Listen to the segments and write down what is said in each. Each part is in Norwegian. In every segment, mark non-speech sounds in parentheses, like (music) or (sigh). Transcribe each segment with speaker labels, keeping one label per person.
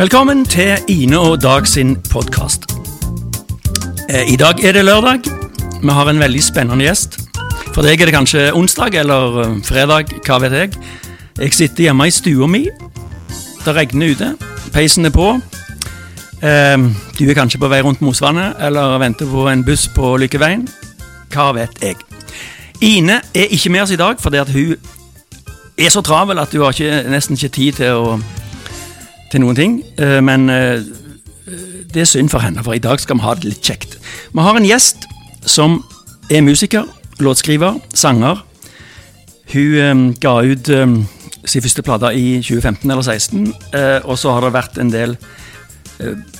Speaker 1: Velkommen til Ine og Dag sin podkast. I dag er det lørdag. Vi har en veldig spennende gjest. For deg er det kanskje onsdag eller eh, fredag, hva vet jeg. Jeg sitter hjemme i stua mi. Det regner ute. Peisen er på. Eh, Du er kanskje på vei rundt Mosvannet eller venter på en buss på Lykkeveien. Hva vet jeg. Ine er ikke med oss i dag fordi at hun er så travel at hun har nesten ikke tid til, å, til noen ting. Eh, Men eh, det er synd for henne, for i dag skal vi ha det litt kjekt. Vi har en gjest som er musiker, låtskriver, sanger. Hun eh, ga ut sin første plate i 2015 eller 2016, eh, og så har det vært en del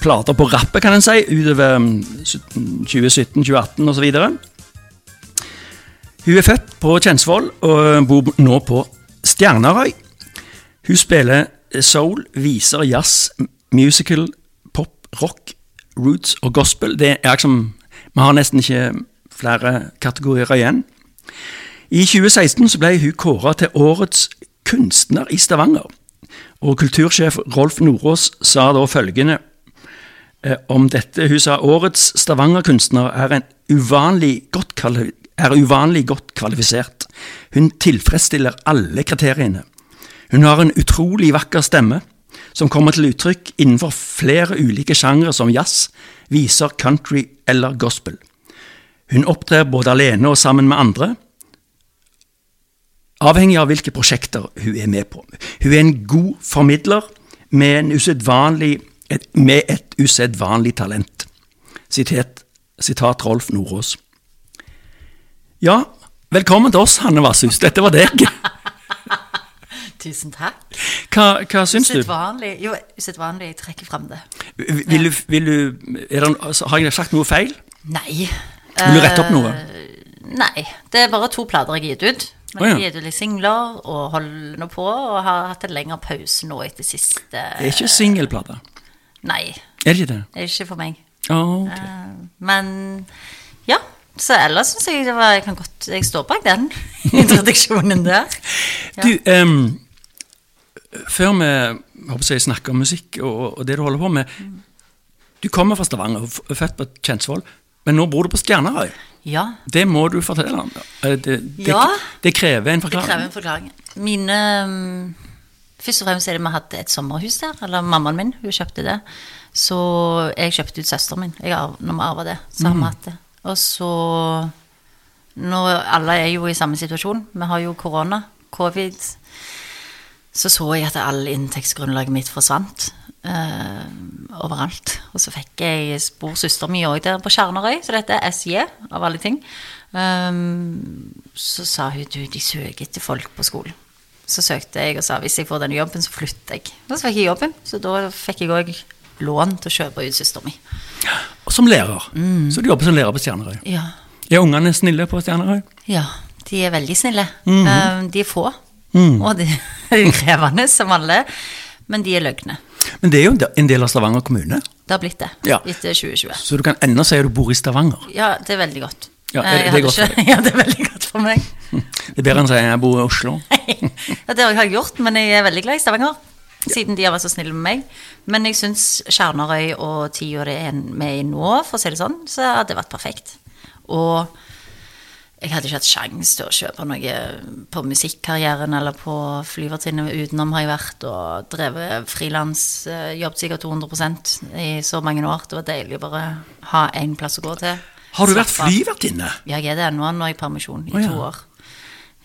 Speaker 1: plater på rappet, kan en si, utover mm, 2017, 2018 osv. Hun er født på Kjensvoll og bor nå på Stjernerøy. Hun spiller soul, viser, jazz, musical, pop, rock, roots og gospel. Det er liksom Vi har nesten ikke flere kategorier igjen. I 2016 så ble hun kåra til årets kunstner i Stavanger. Og kultursjef Rolf Nordås sa da følgende eh, om dette. Hun sa årets Stavanger-kunstner er, er uvanlig godt kvalifisert. Hun tilfredsstiller alle kriteriene. Hun har en utrolig vakker stemme, som kommer til uttrykk innenfor flere ulike sjangre som jazz, viser, country eller gospel. Hun opptrer både alene og sammen med andre, avhengig av hvilke prosjekter hun er med på. Hun er en god formidler med, med et usedvanlig talent. Sitat, sitat Rolf Nordås. Ja, velkommen til oss, Hanne Vasshus. Dette var deg.
Speaker 2: Tusen takk.
Speaker 1: Hva, hva syns du?
Speaker 2: Usedvanlig. Jo, usedvanlig. Jeg trekker fram det.
Speaker 1: Vil du, vil du det, altså, Har jeg sagt noe feil?
Speaker 2: Nei.
Speaker 1: Vil du rette opp noe?
Speaker 2: Uh, Nei. Det er bare to plater jeg har gitt ut. Men
Speaker 1: oh, ja.
Speaker 2: jeg gitt ut litt singler og holder nå på, og har hatt en lengre pause nå etter siste
Speaker 1: Det er ikke singelplate.
Speaker 2: Nei.
Speaker 1: Er det ikke det?
Speaker 2: Det er ikke for meg.
Speaker 1: Oh, okay.
Speaker 2: uh, Men ja. Så ellers syns jeg det var Jeg kan godt Jeg står bak den (laughs) introduksjonen der. Ja.
Speaker 1: Du, ehm, før vi jeg, snakker om musikk og, og det du holder på med Du kommer fra Stavanger, født på Kjensvoll, men nå bor du på Stjernerøy.
Speaker 2: Ja.
Speaker 1: Det må du fortelle om. Det, det,
Speaker 2: Ja.
Speaker 1: det krever en
Speaker 2: Det
Speaker 1: forklaring.
Speaker 2: krever en forklaring. Mine mm, Først og fremst er det vi hadde et sommerhus der. Eller mammaen min, hun kjøpte det. Så jeg kjøpte ut søsteren min jeg arv, når vi arva det. Så har vi hatt det. Og så Nå alle er jo i samme situasjon. Vi har jo korona, covid. Så så jeg at all inntektsgrunnlaget mitt forsvant. eh, overalt. Og så fikk jeg bor søsteren min òg der på Kjernarøy, så dette er SJ, av alle ting. Um, så sa hun du, de søker etter folk på skolen. Så søkte jeg og sa hvis jeg får denne jobben, så flytter jeg. Og så fikk jeg jobben, så da fikk jeg òg lån til å kjøpe ut søsteren min.
Speaker 1: Og som lærer. Så du jobber som lærer på Stjernerøy.
Speaker 2: Ja.
Speaker 1: Er ungene snille på Stjernerøy?
Speaker 2: ja. De er veldig snille. Um, de er få. Og de (laughs) er krevende, som alle. Men de er løgne.
Speaker 1: Men det er jo en del av Stavanger kommune,
Speaker 2: Det har blitt det
Speaker 1: Ja.
Speaker 2: etter 2020.
Speaker 1: så du kan ennå si at du bor i Stavanger.
Speaker 2: Ja, det er veldig godt.
Speaker 1: Ja,
Speaker 2: er,
Speaker 1: det- det er godt
Speaker 2: ikke- (laughs) Ja, det er veldig godt for meg. (laughs)
Speaker 1: Det er bedre enn å si at jeg bor i Oslo.
Speaker 2: ja, det har jeg gjort, men jeg er veldig glad i Stavanger. Siden de har vært så snille med meg. Men jeg syns Kjernarøy og tida det er med i nå, for å si det sånn, så hadde det vært perfekt. Og jeg hadde ikke hatt sjans til å kjøpe noe på musikkarrieren eller på flyvertinne utenom har jeg vært og drevet frilans, eh, jobbet sikkert 200 i så mange år. Det var deilig å bare ha én plass å gå til.
Speaker 1: Har du vært flyvertinne?
Speaker 2: Ja, jeg er det ennå. Nå er jeg permisjon i
Speaker 1: oh, ja.
Speaker 2: to år.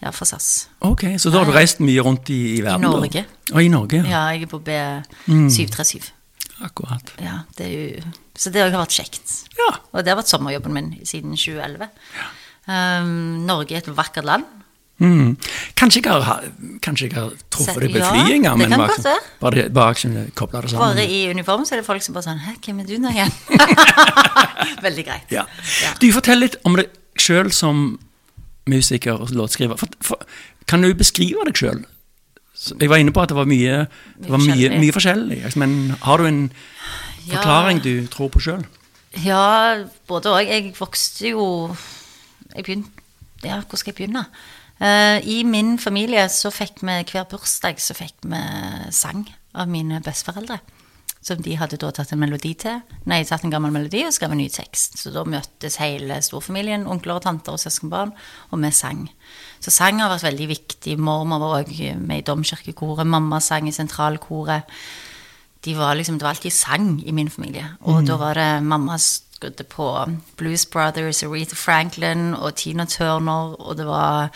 Speaker 2: Ja, for SAS.
Speaker 1: Ok, så da har du reist mye rundt i, i verden? I
Speaker 2: Norge.
Speaker 1: Og i Norge, ja.
Speaker 2: Ja, jeg er på B737.
Speaker 1: Akkurat.
Speaker 2: Ja, det jo, så det har vært kjekt.
Speaker 1: Ja.
Speaker 2: Og det har vært sommerjobben min siden 2011. Um, Norge er et vakkert land.
Speaker 1: Mm. Kanskje jeg har, kanskje jeg har truffet deg på
Speaker 2: ja,
Speaker 1: et fly en gang,
Speaker 2: det
Speaker 1: men bare, bare, bare kobla det sammen.
Speaker 2: Bare i uniform så er det folk som bare sånn Hæ, hvem er du nå igjen? (laughs) Veldig greit.
Speaker 1: Ja.
Speaker 2: Ja.
Speaker 1: Du, fortell litt om deg sjøl som musiker og låtskriver. For, for, kan du beskrive deg sjøl? Jeg var inne på at det var mye, det var mye, mye forskjellig. Men har du en forklaring du tror på sjøl?
Speaker 2: Ja, både òg. Jeg vokste jo Jeg begynte Ja, hvor skal jeg begynne? Uh, I min familie så fikk vi hver bursdag så fikk vi sang av mine besteforeldre. som de hadde da tatt en melodi til. Nei, tatt en gammel melodi og skrevet en ny tekst. Så da møttes hele storfamilien, onkler og tanter og søskenbarn, og vi sang. Så sang har vært veldig viktig. Mormor var òg med i domkirkekoret, mamma sang i sentralkoret. De var liksom, det var alltid sang i min familie. Og da var det mamma skrudde på Blues Brothers, Aretha Franklin og Tina Turner, og det var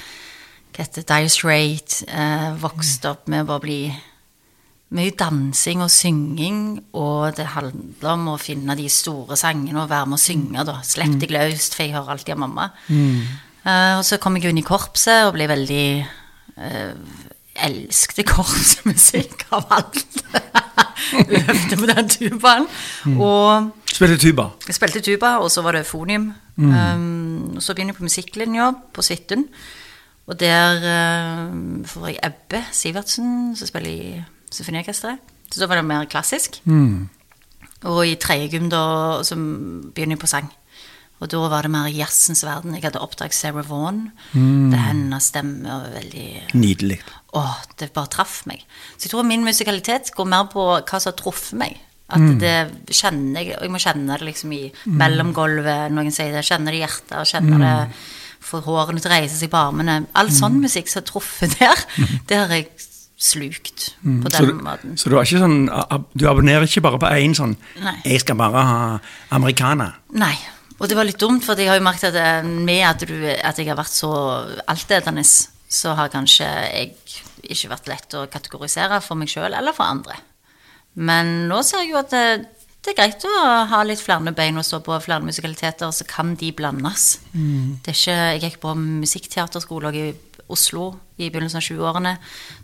Speaker 2: hva heter Dire Straits. Eh, vokste opp med å bare bli mye dansing og synging, og det handler om å finne de store sangene og være med å synge, da. Slipp deg løst, for jeg hører alltid av mamma. Eh, og så kom jeg inn i korpset og ble veldig uh, Elsket korpsmusikk (laughs) av alt. (laughs) Øvde på den tubaen. Og
Speaker 1: Spilte tuba.
Speaker 2: jeg spilte tuba, og så var det fonium. Um, og så begynner jeg på musikklinja på Svithun. Og der uh, får jeg Ebbe Sivertsen, som spiller i symfoniorkesteret. Så da var det mer klassisk. Og i tredje gym da så begynner jeg på sang. Og da var det mer jazzens verden. Jeg hadde oppdaget Sarah Vaughan. Det er hennes stemme veldig
Speaker 1: Nydelig.
Speaker 2: Åh, det bare traff meg. Så jeg tror min musikalitet går mer på hva som har truffet meg. At det kjenner jeg, og jeg må kjenne det liksom i mellomgulvet, noen sier det, Kjenner det i hjertet, og mm. det for hårene til å reise seg på armene. All sånn musikk som har truffet der, det har jeg slukt på
Speaker 1: Så,
Speaker 2: den
Speaker 1: du-
Speaker 2: måten.
Speaker 1: så du, ikke sånn, du abonnerer ikke bare på én sånn
Speaker 2: Nei.
Speaker 1: 'Jeg skal bare ha americana'.
Speaker 2: Nei. Og det var litt dumt, for jeg har jo merket at eh, med at, du, at jeg har vært så altetende, så har kanskje jeg ikke vært lett å kategorisere for meg sjøl eller for andre. Men nå ser jeg jo at det, det er greit å ha litt flere bein å stå på, flere musikaliteter, så kan de blandes. Det er ikke, jeg gikk på musikkteaterskole i Oslo i begynnelsen av 20-årene,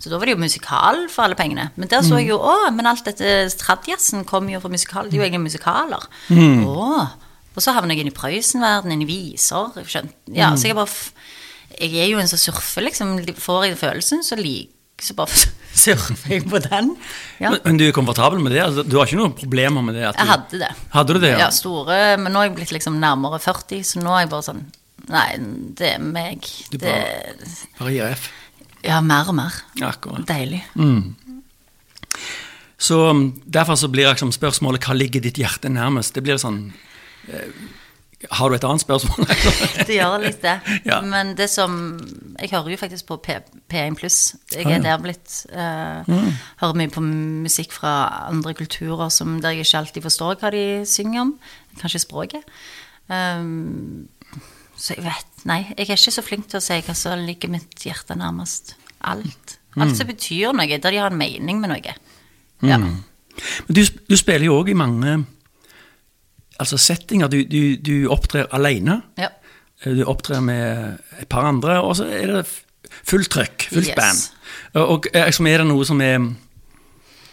Speaker 2: så da var det jo musikal for alle pengene. Men der så jeg jo å, men alt dette tradjazzen kom jo fra musikal, det er jo egentlig musikaler. Å, og så havner jeg inn i Prøysen-verden, inn i viser. Ja, så jeg bare Jeg er jo en som surfer, liksom. Får jeg følelsen, så liker så bare (laughs) surfer jeg på den. Ja.
Speaker 1: Men, men du er komfortabel med det? Altså, du har ikke noen problemer med det? Du,
Speaker 2: Jeg hadde det.
Speaker 1: Hadde du det, ja?
Speaker 2: Ja, store, men nå er jeg blitt liksom nærmere 40, så nå er jeg bare sånn Nei, det er meg.
Speaker 1: Du
Speaker 2: Det,
Speaker 1: Bare gir F.
Speaker 2: ja, mer og mer.
Speaker 1: Akkurat.
Speaker 2: Deilig.
Speaker 1: Så um, Derfor så blir liksom spørsmålet hva ligger ditt hjerte nærmest? Det blir sånn eh, Har du et annet spørsmål? (laughs)
Speaker 2: Det gjør litt det. (laughs)
Speaker 1: Ja.
Speaker 2: Men det som Jeg hører jo faktisk på P, P1 pluss. Jeg
Speaker 1: Ah, ja. Mm.
Speaker 2: er der blitt eh, Hører mye på musikk fra andre kulturer som, der jeg ikke alltid forstår hva de synger om. Kanskje språket. Um, så jeg vet Nei, jeg er ikke så flink til å si hva som ligger mitt hjerte nærmest. Alt. Alt
Speaker 1: Mm.
Speaker 2: som betyr noe, der de har en mening med noe. Ja.
Speaker 1: Men du, du spiller jo òg i mange altså settinger. Du, du, du opptrer alene.
Speaker 2: ja.
Speaker 1: Du opptrer med et par andre, og så er det fullt trøkk, fullt
Speaker 2: Yes.
Speaker 1: band. Og, og eh, er det noe som er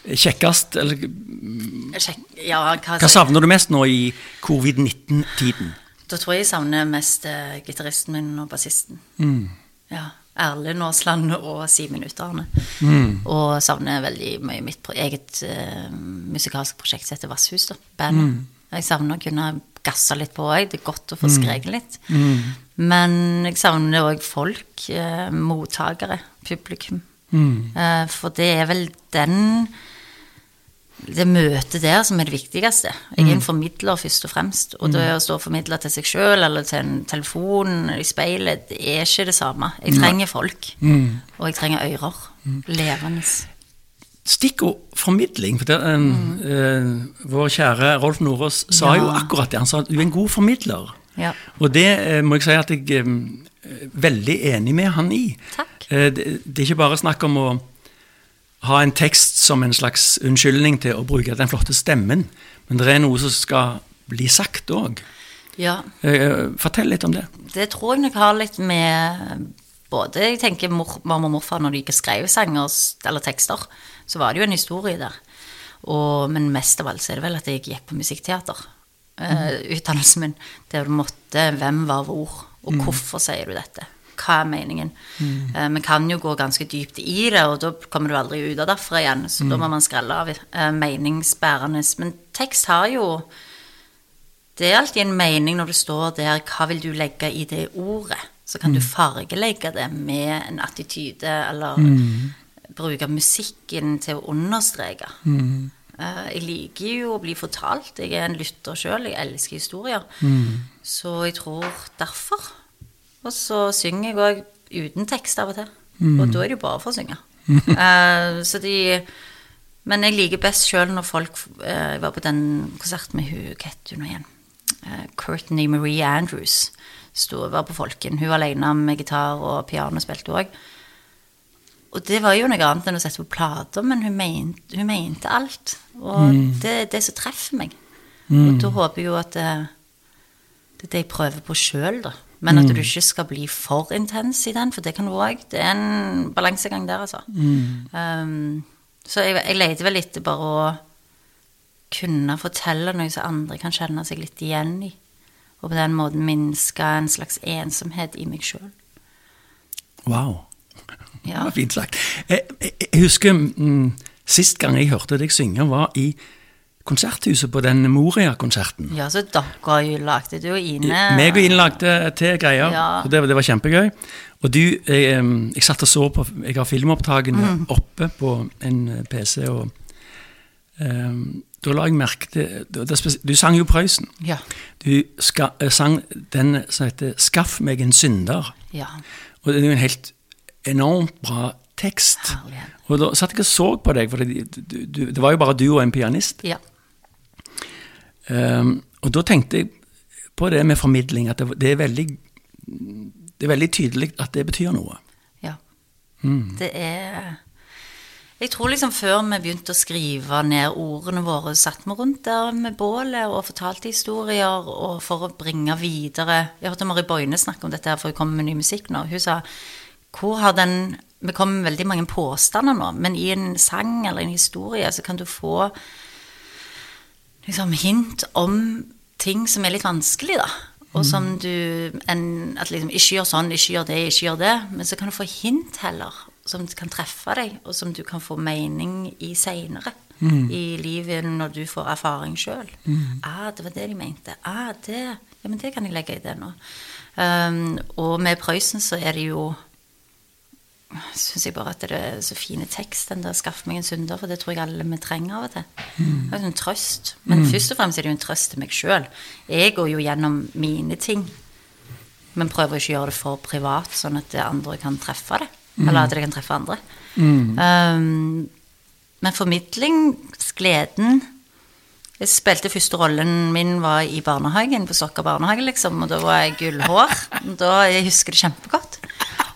Speaker 1: kjekkest, eller
Speaker 2: Kjekk, ja hva,
Speaker 1: hva savner du mest nå i covid-19-tiden?
Speaker 2: Da tror jeg jeg savner mest uh, gitaristen min og bassisten. Ja, Erlend Aasland og Simen Utdane. Og savner veldig mye mitt eget uh, musikalsk prosjekt som heter Vasshus. da, Bandet. Jeg savner å kunne gasse litt på òg. Det er godt å få skreket litt. Men jeg savner òg folk. Eh, mottakere. Publikum. Eh, for det er vel den det møtet der som er det viktigste. Jeg er en formidler først og fremst. Og det å stå og formidle til seg sjøl eller til en telefon i speilet, det er ikke det samme. Jeg trenger folk. Og jeg trenger ører. Levende.
Speaker 1: Stikkord formidling. For det, eh, eh, vår kjære Rolf Nordås sa
Speaker 2: Ja.
Speaker 1: jo akkurat det. Han sa at du er en god formidler.
Speaker 2: Ja.
Speaker 1: Og det eh, må jeg si at jeg eh, er veldig enig med han i.
Speaker 2: Takk.
Speaker 1: Eh, det, det er ikke bare snakk om å ha en tekst som en slags unnskyldning til å bruke den flotte stemmen, men det er noe som skal bli sagt òg.
Speaker 2: ja.
Speaker 1: fortell litt om det.
Speaker 2: Det tror jeg nok har litt med både Jeg tenker mor, mamma og morfar når de ikke skrev sanger eller tekster, så var det jo en historie der. Og, men mest av alt så er det vel at jeg gikk på musikkteater. Uh, utdannelsen min. Der du måtte Hvem var hvor? Og hvorfor sier du dette? Hva er meningen? Eh, Vi kan jo gå ganske dypt i det, og da kommer du aldri ut av derfra igjen. Så da må man skrelle av uh, meningsbærende. Men tekst har jo det er alltid en mening når du står der, hva vil du legge i det ordet? Så kan du fargelegge det med en attityde, eller bruke musikken til å understreke. Eh, Jeg liker jo å bli fortalt. Jeg er en lytter sjøl. Jeg elsker historier. Så jeg tror derfor. Og så synger jeg òg uten tekst av og til. Og da er det jo bare for å synge. uh, så de Men jeg liker best sjøl når folk uh, Jeg var på den konserten med hun Hva het hun igjen? Courtney Marie Andrews. Sto, var på Folken. Hun var alene med gitar og piano spilte òg. Og det var jo noe annet enn å sette på plater, men hun mente, hun mente alt. Og det er det som treffer meg. Og da håper jeg jo at det, det er det jeg prøver på sjøl, da. Men at du ikke skal bli for intens i den, for det kan du òg. Det er en balansegang der, altså. Um, så jeg, jeg leter vel etter bare å kunne fortelle noe som andre kan kjenne seg litt igjen i. Og på den måten minske en slags ensomhet i meg sjøl.
Speaker 1: Wow. (laughs) Det var (laughs) fint sagt. Jeg, jeg, jeg husker mm, sist gang jeg hørte deg synge, var i Konserthuset på den Moria-konserten.
Speaker 2: ja, så dere lagde. Du og Ine
Speaker 1: Meg og Ine lagde til greier,
Speaker 2: Ja.
Speaker 1: det, det var kjempegøy. Og du, jeg, jeg satt og så på Jeg har filmopptakene
Speaker 2: Mm.
Speaker 1: oppe på en eh, PC, og em, da la jeg merke til Du sang jo Prøysen.
Speaker 2: Ja.
Speaker 1: Du ska, eh, sang den som heter 'Skaff meg en synder'.
Speaker 2: ja.
Speaker 1: Og det er jo en helt enormt bra tekst.
Speaker 2: Herlig.
Speaker 1: Og da satt jeg og så på deg, for det, du, du, det var jo bare du og en pianist.
Speaker 2: Ja.
Speaker 1: Um, og da tenkte jeg på det med formidling, at det, det, er, veldig, det er veldig tydelig at det betyr noe.
Speaker 2: ja. Det er Jeg tror liksom før vi begynte å skrive ned ordene våre, satt vi rundt der med bålet og fortalte historier og for å bringe videre Jeg hørte Mari Boine snakke om dette her, for hun kommer med ny musikk nå. Hun sa hvor har den Vi kommer med veldig mange påstander nå, men i en sang eller en historie så kan du få liksom hint om ting som er litt vanskelig, da. Og som du en, At liksom ikke gjør sånn, ikke gjør det, ikke gjør det. Men så kan du få hint heller, som kan treffe deg, og som du kan få mening i seinere. I livet når du får erfaring sjøl. Ah, det var det de mente. Ah, det Ja, men det kan jeg legge i det nå. Um, og med Prøysen så er det jo syns jeg bare at det er så fine tekst, den der 'Skaff meg en synder', for det tror jeg alle vi trenger av og til. Det er en trøst. Men først og fremst er det jo en trøst til meg sjøl. Jeg går jo gjennom mine ting, men prøver ikke å gjøre det for privat, sånn at andre kan treffe det. Eller at det kan treffe andre. Um, men formidlingsgleden Jeg spilte første rollen min var i barnehagen, på Sokka barnehage, liksom, og da var jeg gullhår. (laughs) Da, jeg husker det kjempegodt.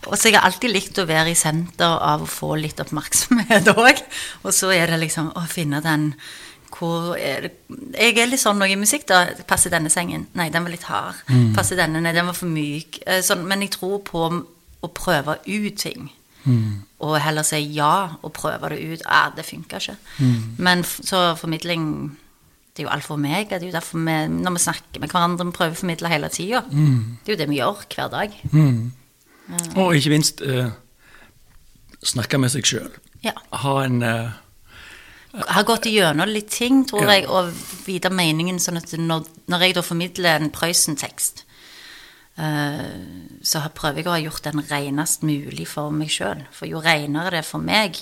Speaker 2: Og så jeg har alltid likt å være i senter av å få litt oppmerksomhet òg. Og så er det liksom å finne den hvor er det Jeg er litt sånn noe i musikk, da. Passer denne sengen? Nei, den var litt hard. Passer denne? Nei, den var for myk. Eh, Sånn, men jeg tror på å prøve ut ting. Og heller si ja og prøve det ut. Ah, det funka ikke. Men så formidling Det er jo alt for meg. Det er jo derfor vi, når vi snakker med hverandre, vi prøver å formidle hele tida. Det er jo det vi gjør hver dag.
Speaker 1: Og ikke minst uh, snakke med seg sjøl.
Speaker 2: Ja.
Speaker 1: Ha en uh,
Speaker 2: har gått gjennom litt ting, tror
Speaker 1: Ja.
Speaker 2: jeg, og vite meningen, sånn at når, når jeg da formidler en Prøysen-tekst, eh, så har- prøver jeg å ha gjort den renest mulig for meg sjøl. For jo renere det er for meg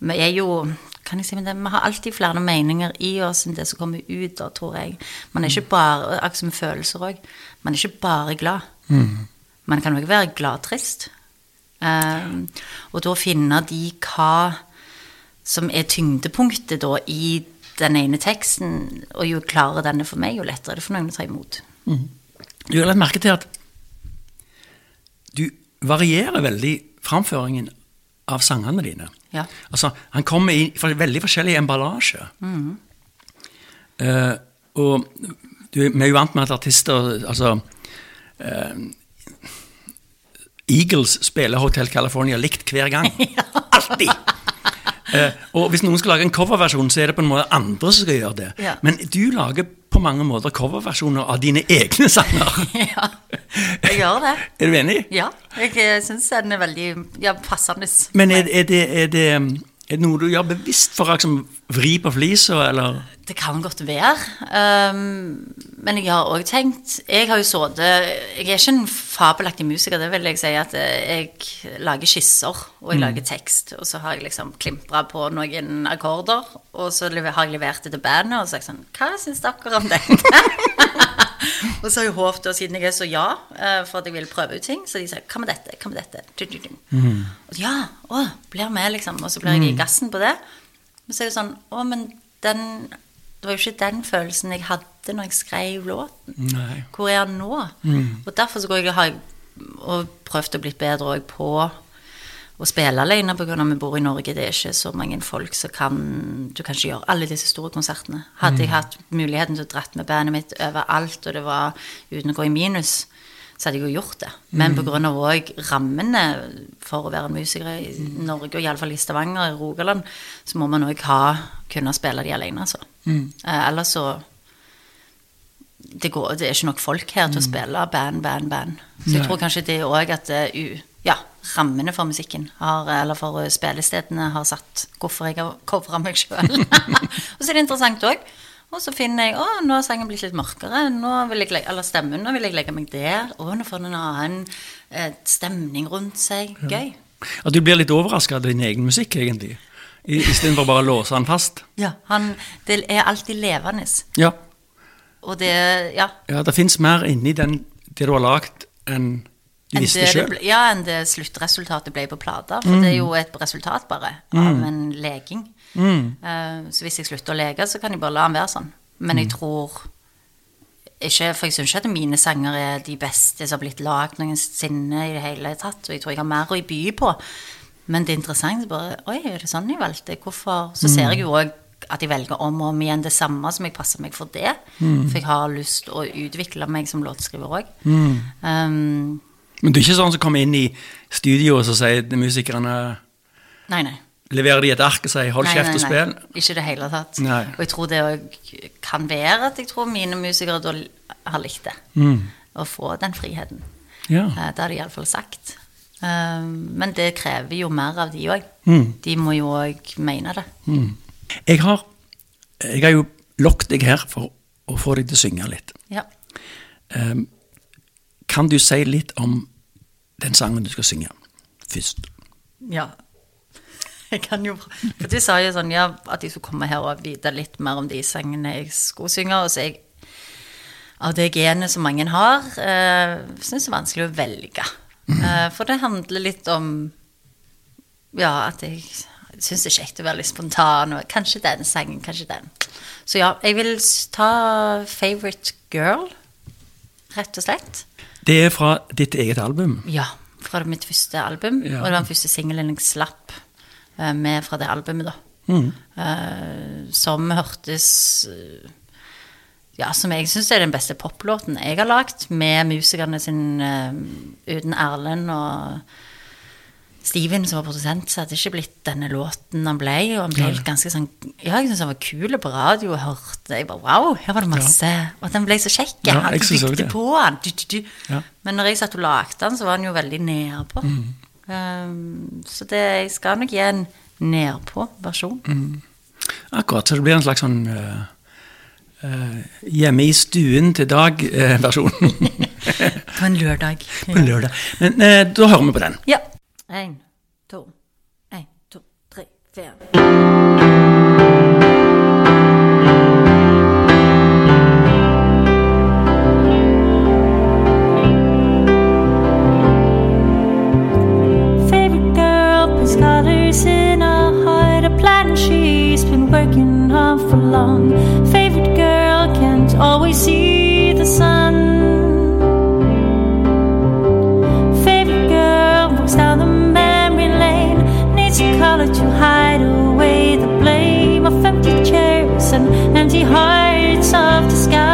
Speaker 2: Vi er jo kan jeg si, men det, vi har alltid flere meninger i oss enn det som kommer ut, da, tror jeg. Man er ikke bare, Akkurat som følelser òg. Man er ikke bare glad. Man kan òg være glad-trist. Um, og da finne de hva som er tyngdepunktet da i den ene teksten, og jo klarere den er for meg, jo lettere er det for noen å ta imot.
Speaker 1: Du har lagt merke til at du varierer veldig framføringen av sangene dine.
Speaker 2: Ja.
Speaker 1: Altså, Han kommer i veldig forskjellig emballasje. Eh, og du, vi er jo vant med at artister altså, uh, Eagles spiller Hotel California likt hver gang. (laughs) Alltid! Uh, og hvis noen skal lage en coverversjon, så er det på en måte andre som skal gjøre det.
Speaker 2: Ja.
Speaker 1: Men du lager på mange måter coverversjoner av dine egne sanger. (laughs)
Speaker 2: ja, jeg gjør det. (laughs)
Speaker 1: er du enig?
Speaker 2: Ja, jeg syns den er veldig ja, passende.
Speaker 1: Men er, er, det, er, det, Er det noe du gjør bevisst for å liksom, vri på flisa, eller?
Speaker 2: Det kan godt være. Um, men jeg har òg tenkt Jeg har jo sittet Jeg er ikke en fabelaktig musiker, det vil jeg si. At jeg lager skisser, og jeg lager tekst. Og så har jeg liksom klimpra på noen akkorder, og så har jeg levert det til bandet og sagt sånn Hva syns dere om dette? (laughs) og så har jeg håpet, siden jeg er så ja, for at jeg vil prøve ut ting, så de sier hva med dette, hva med dette? Mm. Og ja, å, blir med, liksom. Og så blir jeg i gassen på det. Men så er det sånn Å, men den Det var jo ikke den følelsen jeg hadde når jeg skrev låten.
Speaker 1: Nei.
Speaker 2: Hvor er den nå?
Speaker 1: Mm.
Speaker 2: Og derfor så går jeg har og prøvd å bli bedre òg på å spille alene pga. vi bor i Norge. Det er ikke så mange folk som kan Du kan ikke gjøre alle disse store konsertene. Hadde jeg hatt muligheten til å dratt med bandet mitt overalt, og det var uten å gå i minus, så hadde jeg jo gjort det. Men
Speaker 1: Mm.
Speaker 2: pga. òg rammene for å være musiker i Norge, og iallfall i Stavanger, i Rogaland, så må man òg kunne spille de alene, altså.
Speaker 1: Mm.
Speaker 2: Eh, ellers så det, går, det er ikke nok folk her til å spille band, band, band. Så jeg tror kanskje det òg at eh, ja, rammene for musikken, har, eller for eh, spillestedene, har satt hvorfor jeg har covra meg sjøl. (laughs) og så er det interessant òg. Og så finner jeg å, nå har sengen blitt litt mørkere. Nå vil jeg legge, eller stemmen, nå vil jeg legge meg der. Å, nå får den en annen eh, stemning rundt seg. Gøy.
Speaker 1: At du blir litt overraska av din egen musikk, egentlig. Istedenfor bare å låse den fast.
Speaker 2: Ja, han, det er alltid levende.
Speaker 1: Ja,
Speaker 2: Og det Ja.
Speaker 1: ja det fins mer inni den, det du har lagd, enn
Speaker 2: enn det, det ble- ja, enn det sluttresultatet ble på plata. For det er jo et resultat, bare, av en leging. Uh, så hvis jeg slutter å leke, så kan jeg bare la den være sånn. Men jeg tror ikke For jeg syns ikke at mine sanger er de beste som har blitt lagd noensinne i det hele tatt. Og jeg tror jeg har mer å by på. Men det er interessant. bare, Oi, er det sånn jeg valgte? Hvorfor? Så ser jeg jo òg at jeg velger om og om igjen det samme, som jeg passer meg for det. For jeg har lyst å utvikle meg som låtskriver òg. Um,
Speaker 1: Men du er ikke sånn som kommer inn i studio og så sier musikerne
Speaker 2: nei, nei.
Speaker 1: Leverer de et ark og sier 'hold
Speaker 2: Nei,
Speaker 1: kjeft
Speaker 2: nei,
Speaker 1: og
Speaker 2: nei.
Speaker 1: spill'?
Speaker 2: Ikke i det hele tatt.
Speaker 1: Nei.
Speaker 2: Og jeg tror det òg kan være at jeg tror mine musikere da har likt det.
Speaker 1: Mm.
Speaker 2: Å få den friheten.
Speaker 1: Ja.
Speaker 2: Eh, Det har de iallfall sagt. Eh, Men det krever jo mer av de òg.
Speaker 1: Mm.
Speaker 2: De må jo òg mene det.
Speaker 1: Jeg har, jeg har jo lokket deg her for å få deg til å synge litt.
Speaker 2: Ja.
Speaker 1: Um, kan du si litt om den sangen du skal synge først?
Speaker 2: ja. Jeg kan jo For de sa jo sånn ja, at de skulle komme her og vite litt mer om de sangene jeg skulle synge. Og så jeg av det genet som mange har, eh, syns det er vanskelig å velge. Eh, for det handler litt om Ja, at jeg syns det er kjekt å være litt spontan. Og kanskje den sangen, kanskje den. Så ja, jeg vil ta 'Favorite Girl', rett og slett.
Speaker 1: Det er fra ditt eget album.
Speaker 2: Ja, fra mitt første album.
Speaker 1: Ja.
Speaker 2: Og det var den første singelen jeg slapp eh, med fra det albumet, da.
Speaker 1: Mm.
Speaker 2: Eh, som hørtes eh, Ja, som jeg syns er den beste poplåten jeg har lagd, med musikerne sin eh, uten Erlend og Steven som var produsent, så hadde det ikke blitt denne låten han ble. Og han ble
Speaker 1: ja.
Speaker 2: ganske sånn Ja, jeg syntes han var kul på radio og hørte Jeg bare wow, her var det masse Og den ble så kjekk.
Speaker 1: Ja,
Speaker 2: han bygde på han. Du, du, du.
Speaker 1: Ja.
Speaker 2: Men når jeg satt og lagde den, så var den jo veldig nedpå.
Speaker 1: Mm.
Speaker 2: Um, så det, jeg skal nok gi en nedpå-versjon.
Speaker 1: Mm. Akkurat, så det blir en slags sånn uh Uh, hjemme i stuen til dag-versjon (laughs)
Speaker 2: På en lørdag.
Speaker 1: på en lørdag. Men uh, da hører vi på den.
Speaker 2: Ja. Én, to, én, to, tre, fire.
Speaker 3: Favorite girl puts colors in her heart, a plan she's been working on for long. Empty hearts of the skies.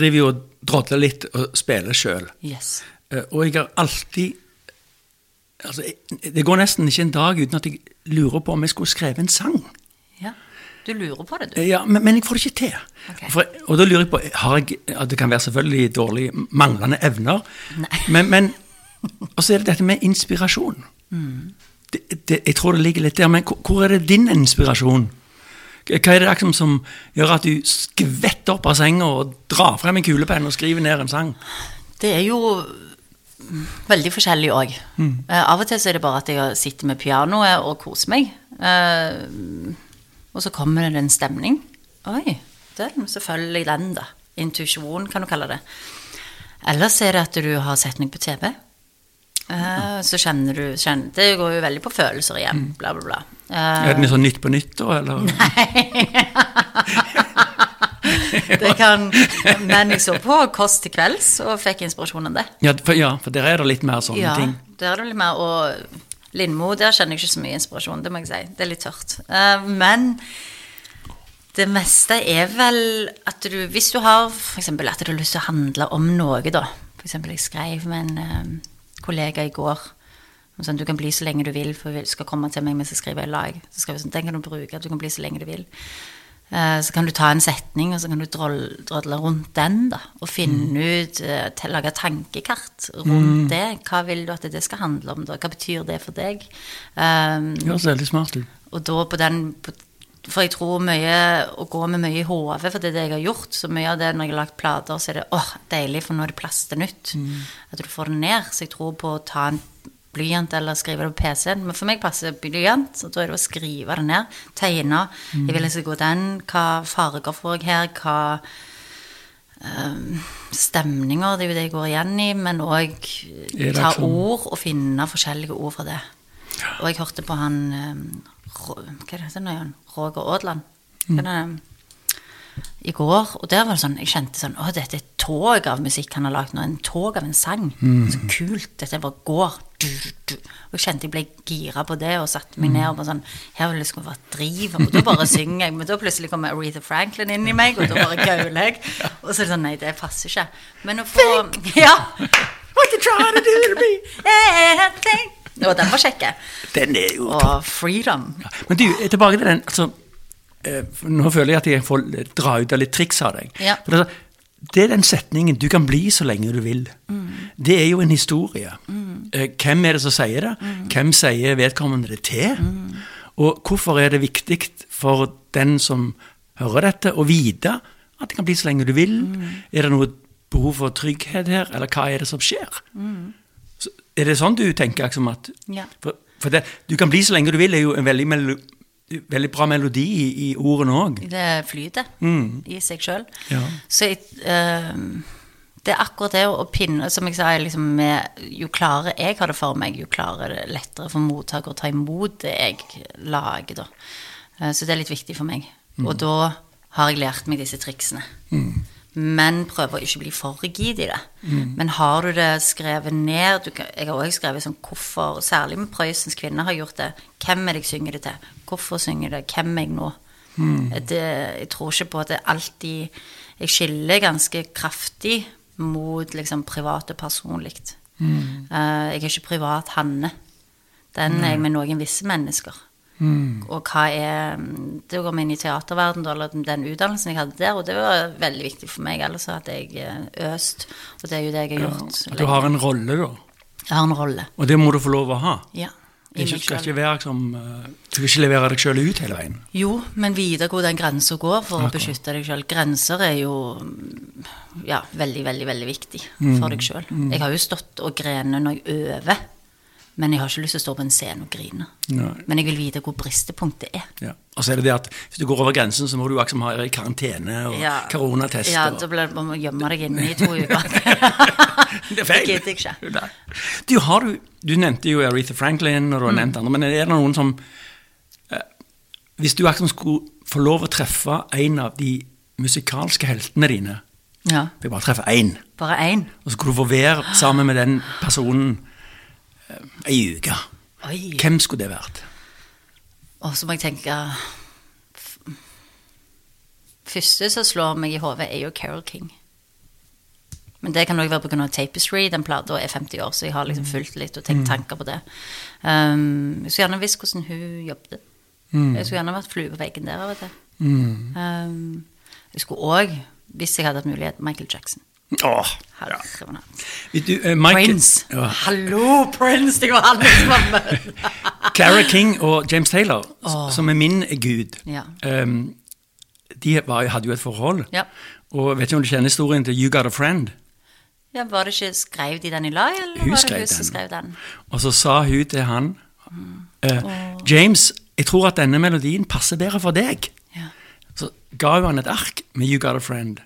Speaker 1: Driver jo og drodler litt og spiller sjøl.
Speaker 2: Yes.
Speaker 1: Og jeg har alltid altså, Det går nesten ikke en dag uten at jeg lurer på om jeg skulle skrevet en sang.
Speaker 2: Ja. Du lurer på det, du.
Speaker 1: Ja, men, men jeg får det ikke til.
Speaker 2: Okay.
Speaker 1: For, og da lurer jeg på har jeg, Det kan være selvfølgelig dårlig manglende evner, men, men Og så er det dette med inspirasjon. Det, det, jeg tror det ligger litt der, men hvor, hvor er det din inspirasjon? Hva er det liksom som gjør at du skvetter opp av senga og drar frem en kulepenn og skriver ned en sang?
Speaker 2: Det er jo veldig forskjellig òg. av og til så er det bare at jeg sitter med pianoet og koser meg. Eh, og så kommer det en stemning. Oi, den, så følger jeg den, da. Intuisjon, kan du kalle det. Ellers er det at du har sett meg på TV. Eh, så kjenner du kjenner, Det går jo veldig på følelser igjen. Bla, bla, bla. Eh,
Speaker 1: Er det noe sånn Nytt på nytt, da? Eller? (laughs) Nei.
Speaker 2: det kan, men jeg så på Kåss til kvelds og fikk inspirasjon av det.
Speaker 1: Ja, for, ja, for der er det litt mer sånne
Speaker 2: Ja,
Speaker 1: ting.
Speaker 2: der er det litt mer, og Lindmo, der kjenner jeg ikke så mye inspirasjon, det må jeg si. Det er litt tørt. Eh, men det meste er vel at du, hvis du har eksempel at du har lyst til å handle om noe da, eksempel jeg skrev med en eh, kollega i går, sånn, du kan bli så lenge du vil, for vi skal komme til meg mens jeg skriver i lag. Så skrev jeg sånn, den kan du bruke, du kan bli så lenge du vil. Eh, Så kan du ta en setning, og så kan du drodle rundt den, da. Og finne ut, eh, til- lage tankekart rundt det. Hva vil du at det skal handle om, da? Hva betyr det for deg? Um,
Speaker 1: høres veldig smart ut.
Speaker 2: og da på den på, For jeg tror mye å gå med mye i hodet, for det er det jeg har gjort. Så mye av det når jeg har lagt plater, så er det åh, deilig, for nå er det plass til nytt. At du får det ned. Så jeg tror på å ta en blyant eller skrive det på PC-en. Men for meg passer blyant, så da er det å skrive det ned. Tegne. Jeg vil jeg skal gå den. Hva farger får jeg her? Hva um, stemninger, det er jo det jeg går igjen i, men òg ta
Speaker 1: sånn?
Speaker 2: ord og finne forskjellige ord fra det. Og jeg hørte på han um, Hva er det heter nå igjen? Roger Aadland. Er? I går. Og der var det sånn Jeg kjente sånn Å, dette er et tog av musikk han har lagd nå. En tog av en sang. Så kult. Dette bare går. Du, du. Og jeg kjente jeg ble gira på det og satte meg ned og bare sånn Her vil det skulle være driv. Og da bare synger jeg. Men da plutselig kommer Aretha Franklin inn i meg, og da bare gauler jeg. Og så er det sånn Nei, det passer ikke. Men å få Ja.
Speaker 1: What you trying to do to me?
Speaker 2: Yeah, think. Og den var kjekk.
Speaker 1: Den er jo
Speaker 2: Og freedom.
Speaker 1: Ja. Men du, tilbake til den altså, eh, Nå føler jeg at jeg får dra ut av litt triks av deg.
Speaker 2: Ja.
Speaker 1: For det, det er den setningen 'du kan bli så lenge du vil'. Det er jo en historie. Eh, Hvem er det som sier det? Hvem sier vedkommende det til? Og hvorfor er det viktig for den som hører dette, å vite at det kan bli så lenge du vil? Er det noe behov for trygghet her, eller hva er det som skjer? Så, er det sånn du tenker? Liksom, at
Speaker 2: Ja.
Speaker 1: for, for det, Du kan bli så lenge du vil, er jo en veldig, melo, veldig bra melodi i, i ordene òg.
Speaker 2: Det flyter i seg sjøl.
Speaker 1: Ja.
Speaker 2: Så jeg, eh, det er akkurat det å pinne Som jeg sa, liksom med, jo klarere jeg har det for meg, jo klarere er det lettere for mottaker å ta imot det jeg lager, da. Uh, så det er litt viktig for meg. Og da har jeg lært meg disse triksene. Men prøver å ikke bli for rigid i det. Men har du det skrevet ned du kan, Jeg har også skrevet sånn hvorfor, særlig med Prøysens kvinner har gjort det. Hvem er det jeg synger det til? Hvorfor synger det? Hvem er jeg nå? Det, jeg tror ikke på at det alltid Jeg skiller ganske kraftig mot liksom privat og personlig. Eh, jeg er ikke privat Hanne. Den er jeg med noen visse mennesker. Og hva er Det går vi inn i teaterverden, eller den utdannelsen jeg hadde der, og det var veldig viktig for meg. Ellers hadde jeg eh, øst, og det er jo det jeg har gjort.
Speaker 1: Ja, du har en rolle, da.
Speaker 2: Jeg har en rolle.
Speaker 1: Og det må du få lov å ha.
Speaker 2: Ja.
Speaker 1: Du skal ikke være som eh, Du skal ikke levere deg sjøl ut hele veien.
Speaker 2: Jo, men vite hvor den grensa går for
Speaker 1: Akkurat.
Speaker 2: å beskytte deg sjøl. Grenser er jo mm, ja, veldig, veldig veldig viktig
Speaker 1: Mm.
Speaker 2: for deg sjøl. Jeg har jo stått og grenet når jeg øver, men jeg har ikke lyst til å stå på en scene og grine.
Speaker 1: Nei.
Speaker 2: Men jeg vil vite hvor bristepunktet er.
Speaker 1: Ja. Og så er det det at hvis du går over grensen, så må du liksom ha karantene og
Speaker 2: Ja.
Speaker 1: koronatest.
Speaker 2: Ja, da blir det gjemme deg inne i to (laughs) uker.
Speaker 1: Det er feil.
Speaker 2: Det gidder jeg ikke.
Speaker 1: Nei. Du, har du, du nevnte jo Aretha Franklin, og du har nevnt andre, men er det noen som eh, Hvis du akkurat skulle få lov å treffe en av de musikalske heltene dine
Speaker 2: Ja,
Speaker 1: Fikk bare treffe én,
Speaker 2: bare én.
Speaker 1: og så skulle du få være sammen med den personen ei uke.
Speaker 2: Oi.
Speaker 1: Hvem skulle det vært?
Speaker 2: Og så må jeg tenke Første som slår meg i hodet, er jo Carol King. Men det kan òg være pga. Tapestry. Den plata er 50 år, så jeg har liksom fulgt litt og tenkt tanker på det. Um, jeg skulle gjerne visst hvordan hun jobbet. Jeg skulle gjerne vært flue på veggen der Vet og Mm. Um, jeg skulle òg, hvis jeg hadde hatt mulighet, Michael Jackson.
Speaker 1: Åh, ja. Du, uh,
Speaker 2: Prince.
Speaker 1: Ja,
Speaker 2: Hallo, Prince! Det var han som var med. (laughs)
Speaker 1: Clara King og James Taylor,
Speaker 2: oh.
Speaker 1: Som er min gud,
Speaker 2: Ja.
Speaker 1: um, de var, hadde jo et forhold.
Speaker 2: Ja.
Speaker 1: Og vet ikke om du kjenner historien til You Got a Friend?
Speaker 2: Ja, Var det ikke Skrev de den i lag, eller
Speaker 1: Hun
Speaker 2: var det hun som skrev den?
Speaker 1: Og så sa hun til han eh, James, jeg tror at denne melodien passer bedre for deg.
Speaker 2: Ja.
Speaker 1: Så ga hun han et ark med You Got a Friend.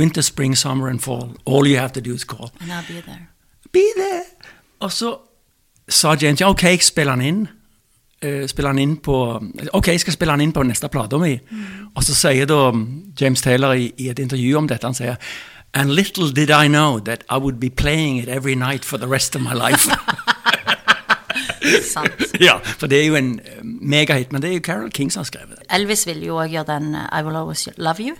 Speaker 1: Winter, spring, summer and fall. All you have to do is call.
Speaker 2: And I'll be there.
Speaker 1: Be there! Og så sa James ja, ok, jeg spiller han inn. Eh, spiller han inn på Ok, jeg skal spille han inn på neste plata mi. Og så sier da James Taylor i, i et intervju om dette, han sier And little did I know that I would be playing it every night for the rest of my life. (laughs)
Speaker 2: Sant. (laughs)
Speaker 1: ja, for det er jo en eh, megahit, men det er jo Carol King som har skrevet det.
Speaker 2: Elvis ville jo òg gjøre den uh, I Will Always Love You.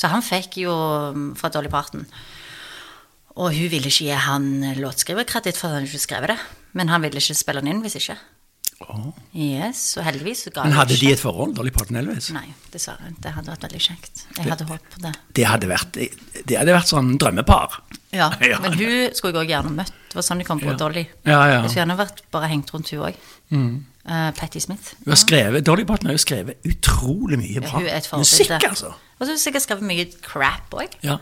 Speaker 2: Så han fikk jo um, fra Dolly Parton. Og hun ville ikke gi han låtskriverkreditt for at han ikke skrev det. Men han ville ikke spille den inn hvis ikke. Yes, og heldigvis så ga
Speaker 1: Men hadde de et forhold, Dolly Parton Elvis?
Speaker 2: Nei, dessverre. Det hadde vært veldig kjekt. Jeg hadde håpet på det.
Speaker 1: Det hadde vært, det hadde vært sånn drømmepar.
Speaker 2: Ja, (laughs)
Speaker 1: Ja.
Speaker 2: Men hun skulle jeg òg gjerne møtt. Det var sånn de kom på
Speaker 1: Ja.
Speaker 2: Dolly.
Speaker 1: Ja, ja.
Speaker 2: Jeg skulle gjerne vært bare hengt rundt hun òg. Uh, Patti Smith.
Speaker 1: Hun har skrevet, Dolly Parton har jo skrevet utrolig mye
Speaker 2: Ja,
Speaker 1: bra
Speaker 2: et
Speaker 1: musikk, altså.
Speaker 2: Og så har hun sikkert skrevet mye crap òg.
Speaker 1: Ja.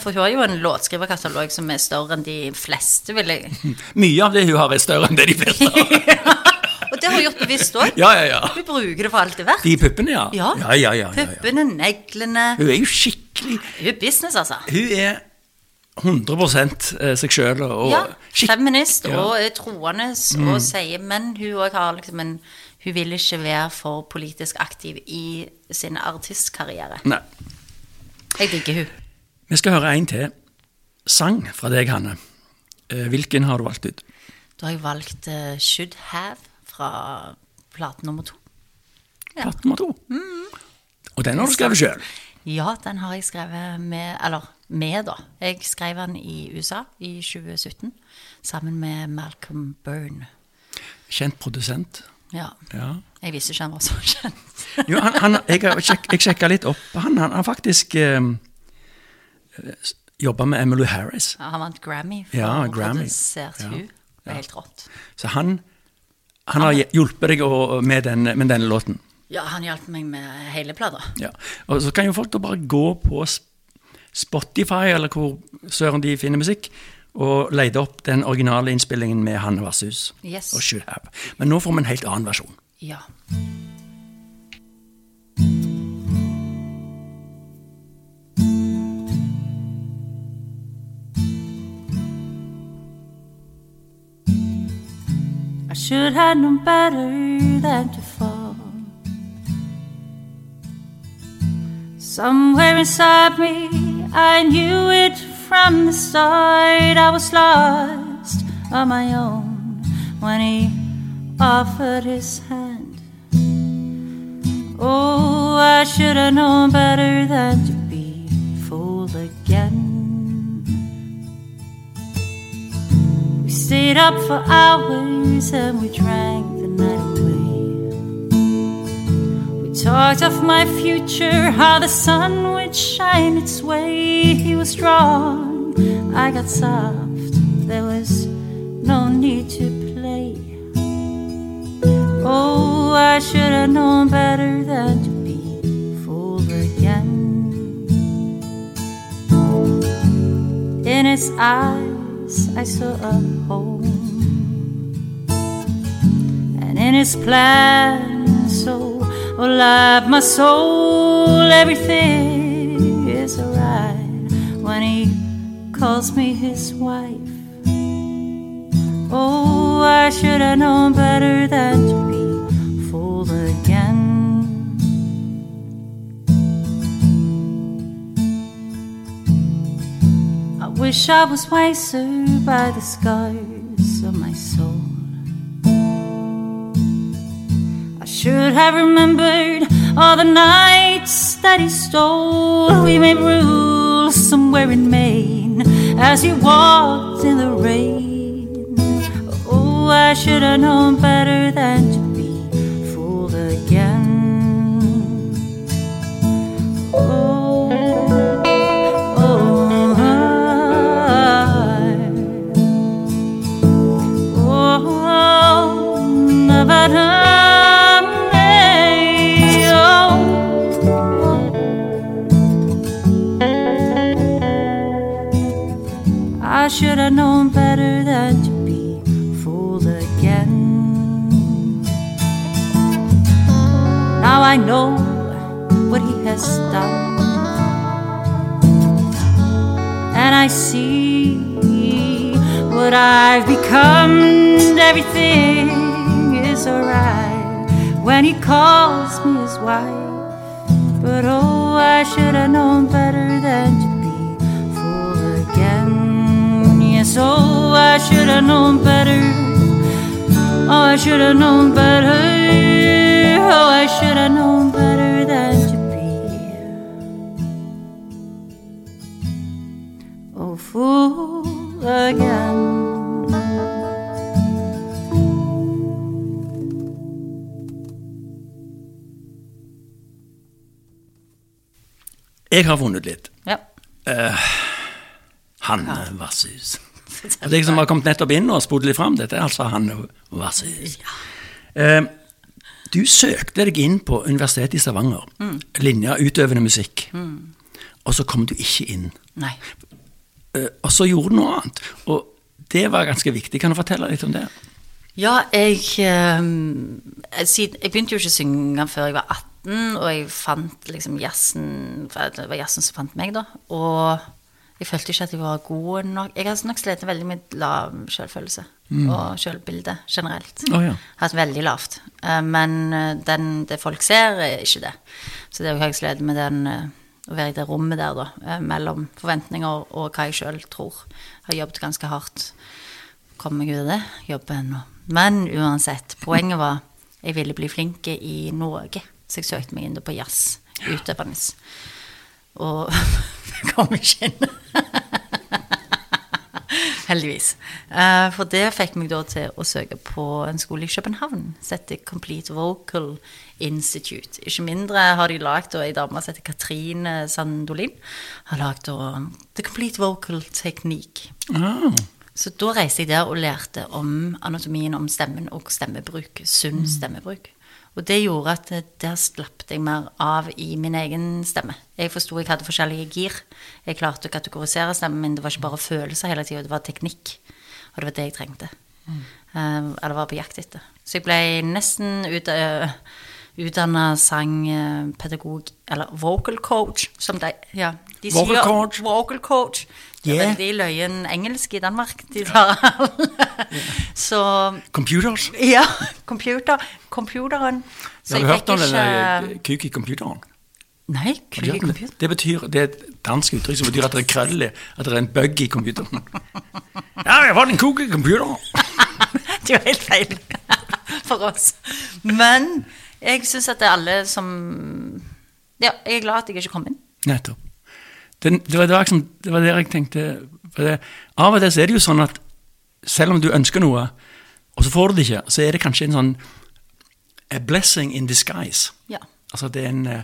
Speaker 2: for hun har jo en låtskriverkatalog som er større enn de fleste, vil jeg (laughs)
Speaker 1: Mye av det hun har, er større enn det de fleste (laughs) har.
Speaker 2: Og det har hun gjort bevisst òg.
Speaker 1: Ja, ja, ja.
Speaker 2: Hun bruker det for alt det er verdt.
Speaker 1: De puppene, ja.
Speaker 2: Ja.
Speaker 1: Ja, ja, ja, ja.
Speaker 2: Puppene, neglene
Speaker 1: Hun er jo skikkelig
Speaker 2: Hun er business, altså.
Speaker 1: Hun er 100 eh, seg sjøl
Speaker 2: Ja, feminist
Speaker 1: Ja. Mm.
Speaker 2: og er troende og sier Men hun òg har liksom en Hun vil ikke være for politisk aktiv i sin artistkarriere.
Speaker 1: Nei.
Speaker 2: Jeg digger hun.
Speaker 1: Vi skal høre en til. Sang fra deg, Hanne. Eh, Hvilken har du valgt ut?
Speaker 2: Da har jeg valgt uh, Should Have fra plate nummer to. Ja.
Speaker 1: Plate nummer to.
Speaker 2: Mm.
Speaker 1: Og den har du skrevet sjøl.
Speaker 2: Ja, den har jeg skrevet med Eller med, da. Jeg skrev den i USA i 2017 sammen med Malcolm Byrne.
Speaker 1: Kjent produsent.
Speaker 2: Ja.
Speaker 1: Ja.
Speaker 2: Jeg visste ikke han var så kjent.
Speaker 1: Jo, han, han, jeg sjek, sjekka litt opp. Han han har faktisk eh, jobba med Emily Harris.
Speaker 2: Ja, han vant Grammy for
Speaker 1: Ja, Grammy.
Speaker 2: produsert
Speaker 1: Ja.
Speaker 2: hun. Det er helt rått.
Speaker 1: Så han, han har hjulpet deg med, den, med denne låten.
Speaker 2: Ja, han hjalp meg med hele plata.
Speaker 1: Ja. Og så kan jo folk da bare gå på Spotify, eller hvor søren de finner musikk, og lete opp den originale innspillingen med Hanne Vasshus
Speaker 2: Yes.
Speaker 1: og Should Have. Men nå får vi en helt annen versjon.
Speaker 2: Ja.
Speaker 3: I should have known better than to fall. Somewhere inside me, I knew it from the start. I was lost on my own when he offered his hand. Oh, I should have known better than to be fooled again. Stayed up for hours and we drank the night away. We talked of my future, how the sun would shine its way. He was strong, I got soft. There was no need to play. Oh, I should have known better than to be fooled again. In his eyes, I saw a home, and in his plan, so oh, alive, my soul, everything is alright when he calls me his wife. Oh, I should have known better than to be fooled again. Wish I was wiser by the scars of my soul. I should have remembered all the nights that he stole. We made rules somewhere in Maine as he walked in the rain. Oh, I should have known better than to should have known better than to be fooled again. Now I know what he has done, and I see what I've become. Everything is alright when he calls me his wife. But oh, I should have known better than to oh, I should have known better. Oh, I should have known better. Oh, I should have known better than to be. Oh, fool again.
Speaker 1: Jeg har vunnet litt.
Speaker 2: Ja.
Speaker 1: Hanne Vasshus. Deg som har kommet nettopp inn og spurt litt fram, dette er altså Hanne Vasshus. Eh, du søkte deg inn på Universitetet i Stavanger, linja utøvende musikk, og så kom du ikke inn.
Speaker 2: Nei.
Speaker 1: Eh, og så gjorde du noe annet, og det var ganske viktig. Kan du fortelle litt om det?
Speaker 2: Ja, jeg, eh, jeg, begynte jo ikke å synge før jeg var 18, og jeg fant liksom jazzen Det var jazzen som fant meg, da. Og jeg følte ikke at jeg var god nok. Jeg har nok slitt veldig med lav selvfølelse og selvbilde generelt.
Speaker 1: Oh, ja.
Speaker 2: Hatt veldig lavt. Eh, Men eh, den, det folk ser, er ikke det. Så det har jeg slitt med den eh, å være i det rommet der, da, mellom forventninger og hva jeg sjøl tror. Jeg Har jobbet ganske hardt. Kommer meg ut av det. Jobber ennå. Men uansett, poenget var jeg ville bli flink i noe. Så jeg søkte meg inn på jazz. Utøvende. Og (laughs) (laughs) kom ikke inn. (laughs) Heldigvis. Eh, for det fikk meg da til å søke på en skole i København som heter Complete Vocal Institute. Ikke mindre har de lagd ei dame som heter Katrine Sandolin. Har lagd The Complete Vocal Technique.
Speaker 1: Ah,
Speaker 2: Så da reiste jeg der og lærte om anatomien om stemmen og stemmebruk. Sunn stemmebruk. Og det gjorde at eh, der slapp jeg mer av i min egen stemme. Jeg forsto jeg hadde forskjellige gir. Jeg klarte å kategorisere stemmen min. Det var ikke bare følelser hele tida, det var teknikk. Og det var det jeg trengte. Mm. eller var på jakt etter. Så jeg ble nesten ut, uh, utdanna sangpedagog, eller vocal coach, som de ja, de
Speaker 1: Vocal coach.
Speaker 2: vocal coach. Det er
Speaker 1: Yeah.
Speaker 2: veldig løyen engelsk i Danmark. De tar (laughs) Så
Speaker 1: computers.
Speaker 2: ja, computer, computeren. Så
Speaker 1: Har du hørt om
Speaker 2: denne
Speaker 1: den
Speaker 2: ikke
Speaker 1: kuk i computeren?
Speaker 2: Nei,
Speaker 1: Har du
Speaker 2: kuk i
Speaker 1: computeren. det? Det betyr, det er et dansk uttrykk som betyr at det er krøll at det er en bug i computeren. (laughs) Ja, jeg har fått en kuk i computeren! (laughs)
Speaker 2: Det er jo helt feil for oss. Men jeg syns at det er alle som Ja, jeg er glad at jeg ikke kom inn.
Speaker 1: Nettopp. Det, det, var, det, var liksom, det var det jeg tenkte Av og til så er det jo sånn at selv om du ønsker noe, og så får du det ikke, så er det kanskje en sånn a blessing in disguise.
Speaker 2: Ja.
Speaker 1: Altså det er en, eh,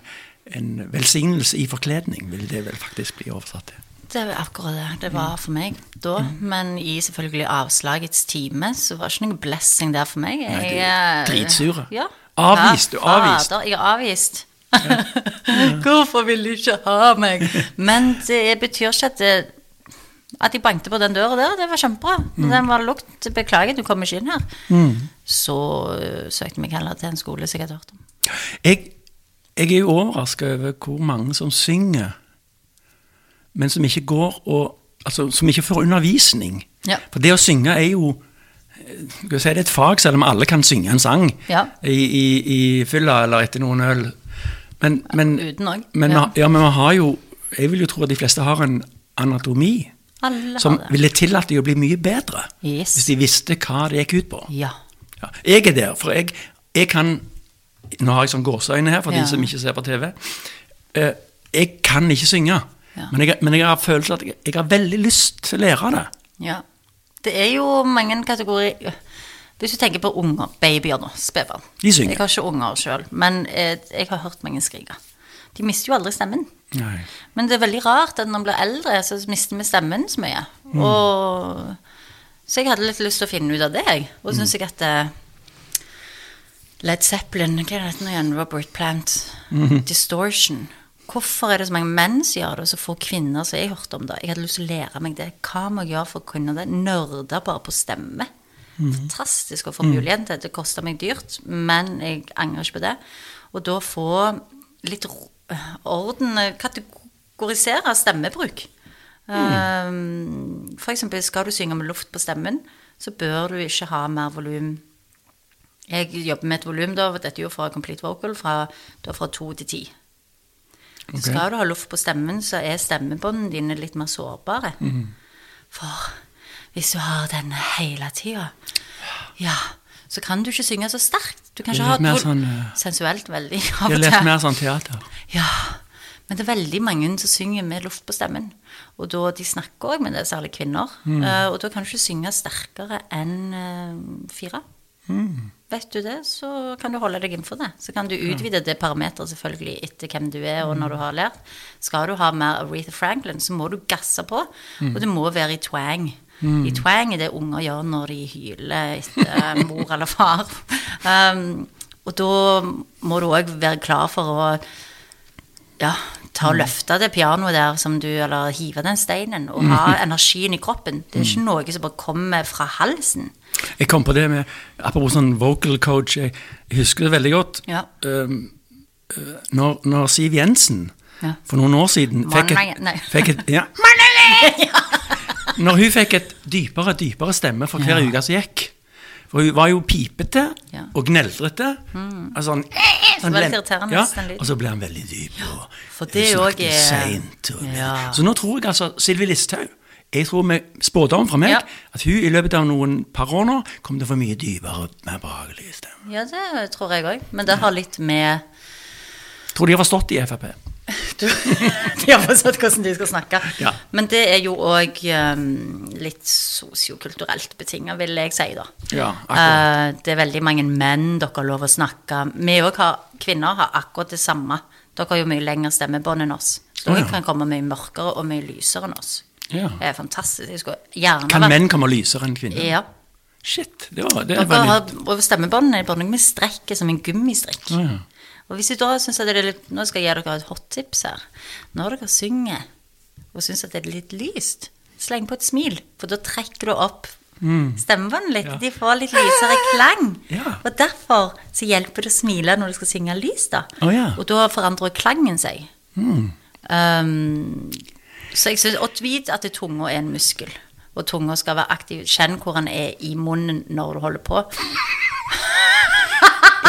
Speaker 1: en velsignelse i forkledning, vil det vel faktisk bli oversatt til.
Speaker 2: Det er akkurat det det var for meg da. Men i selvfølgelig avslagets time så var det ikke noen blessing der for meg.
Speaker 1: Nei, du
Speaker 2: Jeg,
Speaker 1: er
Speaker 2: eh,
Speaker 1: dritsure.
Speaker 2: Ja.
Speaker 1: Avvist, du er avvist.
Speaker 2: Fader, jeg er avvist. (laughs) Hvorfor vil du ikke ha meg? Men det betyr ikke at det, at jeg banket på den døra der, det var kjempebra.
Speaker 1: Mm.
Speaker 2: Den var lukt. Beklager, du kommer ikke inn her. Så uh, søkte vi heller til en skole som jeg hadde hørt om.
Speaker 1: Jeg, jeg er jo overraska over hvor mange som synger, men som ikke går og Altså, som ikke får undervisning.
Speaker 2: Ja.
Speaker 1: For det å synge er jo eh, skal si, det er et fag, selv om alle kan synge en sang
Speaker 2: Ja.
Speaker 1: i, i, i fylla eller etter noen øl. Men, men,
Speaker 2: Uten òg.
Speaker 1: men,
Speaker 2: Ja.
Speaker 1: ja, men vi har jo Jeg vil jo tro at de fleste har en anatomi
Speaker 2: Alle
Speaker 1: som
Speaker 2: har det.
Speaker 1: ville tillatt dem å bli mye bedre.
Speaker 2: Yes.
Speaker 1: Hvis de visste hva det gikk ut på.
Speaker 2: Ja.
Speaker 1: Ja, jeg er der, for jeg, jeg kan Nå har jeg sånn gåseøyne her, for
Speaker 2: Ja.
Speaker 1: de som ikke ser på TV. Eh, jeg kan ikke synge,
Speaker 2: Ja.
Speaker 1: men, jeg, men jeg har følelsen at jeg, jeg har veldig lyst til å lære det.
Speaker 2: Ja. Det er jo mange kategorier Hvis du tenker på unger, babyer nå, spedbarn
Speaker 1: De synger.
Speaker 2: Jeg har ikke unger sjøl, men eh, jeg har hørt mange skrike. De mister jo aldri stemmen.
Speaker 1: Nei.
Speaker 2: Men det er veldig rart at når man blir eldre, så mister vi stemmen så mye. Og, så jeg hadde litt lyst til å finne ut av det, jeg. Og syns jeg at eh, Led Zeppelin, hva er det nå igjen? Robert Plant. Distortion. Hvorfor er det så mange menn som gjør det, og så få kvinner som jeg hørte om det? Jeg hadde lyst til å lære meg det. Hva må jeg gjøre for å kunne det? Nerder bare på stemme. Fantastisk å få muligheten til det. Det kosta meg dyrt, men jeg angrer ikke på det. Og da få litt orden, kategorisere stemmebruk. Um, for eksempel skal du synge med luft på stemmen, så bør du ikke ha mer volum. Jeg jobber med et volum, da, dette er jo fra Complete Vocal, fra, da fra to til ti.
Speaker 1: Ok.
Speaker 2: Skal du ha luft på stemmen, så er stemmebåndene dine litt mer sårbare. For hvis du har den hele tida, ja, så kan du ikke synge så sterkt. Du kan ikke
Speaker 1: er
Speaker 2: ha et
Speaker 1: sånn, eh,
Speaker 2: sensuelt veldig av og til.
Speaker 1: mer sånn teater.
Speaker 2: Ja, men det er veldig mange som synger med luft på stemmen. Og da de snakker òg med det, særlig kvinner. Eh, og da kan du ikke synge sterkere enn uh, fire. Vet du det, så kan du holde deg innenfor det. Så kan du utvide det parameteret selvfølgelig etter hvem du er og når du har lært. Skal du ha mer Aretha Franklin, så må du gasse på. Og det må være i twang. I twang er det unger gjør når de hyler etter eh, (laughs) mor eller far. Um, og da må du òg være klar for å ja, ta og løfte det pianoet der som du, eller hive den steinen, og ha energien i kroppen. Det er ikke noe som bare kommer fra halsen.
Speaker 1: Jeg kom på det med Apropos sånn vocal coach, jeg, jeg husker det veldig godt.
Speaker 2: Ja.
Speaker 1: Um, uh, når, når Siv Jensen
Speaker 2: Ja.
Speaker 1: for noen år siden fikk et, fikk et ja. Når hun fikk et dypere og dypere stemme for hver
Speaker 2: Ja.
Speaker 1: uke som gikk For hun var jo pipete
Speaker 2: Ja.
Speaker 1: og gneldrete. Altså, han, sånn (laughs)
Speaker 2: ble,
Speaker 1: ja. Og så ble han veldig dyp. Og
Speaker 2: for
Speaker 1: hun
Speaker 2: det
Speaker 1: snakket
Speaker 2: er- Ja.
Speaker 1: Så nå tror jeg altså Sylvi Listhaug jeg tror med spådom fra meg
Speaker 2: Ja.
Speaker 1: at hun i løpet av noen par år nå kommer til å få mye dypere og mer behagelig stemme.
Speaker 2: Ja, det tror jeg òg. Men det har litt med
Speaker 1: Tror de har forstått i Frp. (laughs)
Speaker 2: De har forstått hvordan de skal snakke.
Speaker 1: Ja.
Speaker 2: Men det er jo òg litt sosiokulturelt betinga, vil jeg si, da.
Speaker 1: Ja.
Speaker 2: Eh, det er veldig mange menn dere har lov å snakke Vi òg har Kvinner har akkurat det samme. Dere har jo mye lengre stemmebånd enn oss. Så dere
Speaker 1: ja.
Speaker 2: kan komme mye mørkere og mye lysere enn oss.
Speaker 1: Ja.
Speaker 2: Det er fantastisk.
Speaker 1: Kan
Speaker 2: vært-
Speaker 1: menn komme lysere enn kvinner?
Speaker 2: Ja.
Speaker 1: Shit, det var, det
Speaker 2: Dere har, og stemmebåndene er bare noe med strekket som en gummistrikk.
Speaker 1: Ja.
Speaker 2: Og hvis du da synes at det er litt Nå skal jeg gi dere et hot tips her. Når dere synger og syns at det er litt lyst, sleng på et smil, for da trekker du opp stemmebåndet litt.
Speaker 1: Ja.
Speaker 2: De får litt lysere klang.
Speaker 1: Ja.
Speaker 2: Og derfor så hjelper det å smile når du skal synge lys, da.
Speaker 1: Oh, ja.
Speaker 2: Og da forandrer klangen seg. Um, så jeg synes, Og vit at tunga er en muskel. Og tunga skal være aktiv. Kjenn hvor den er i munnen når du holder på.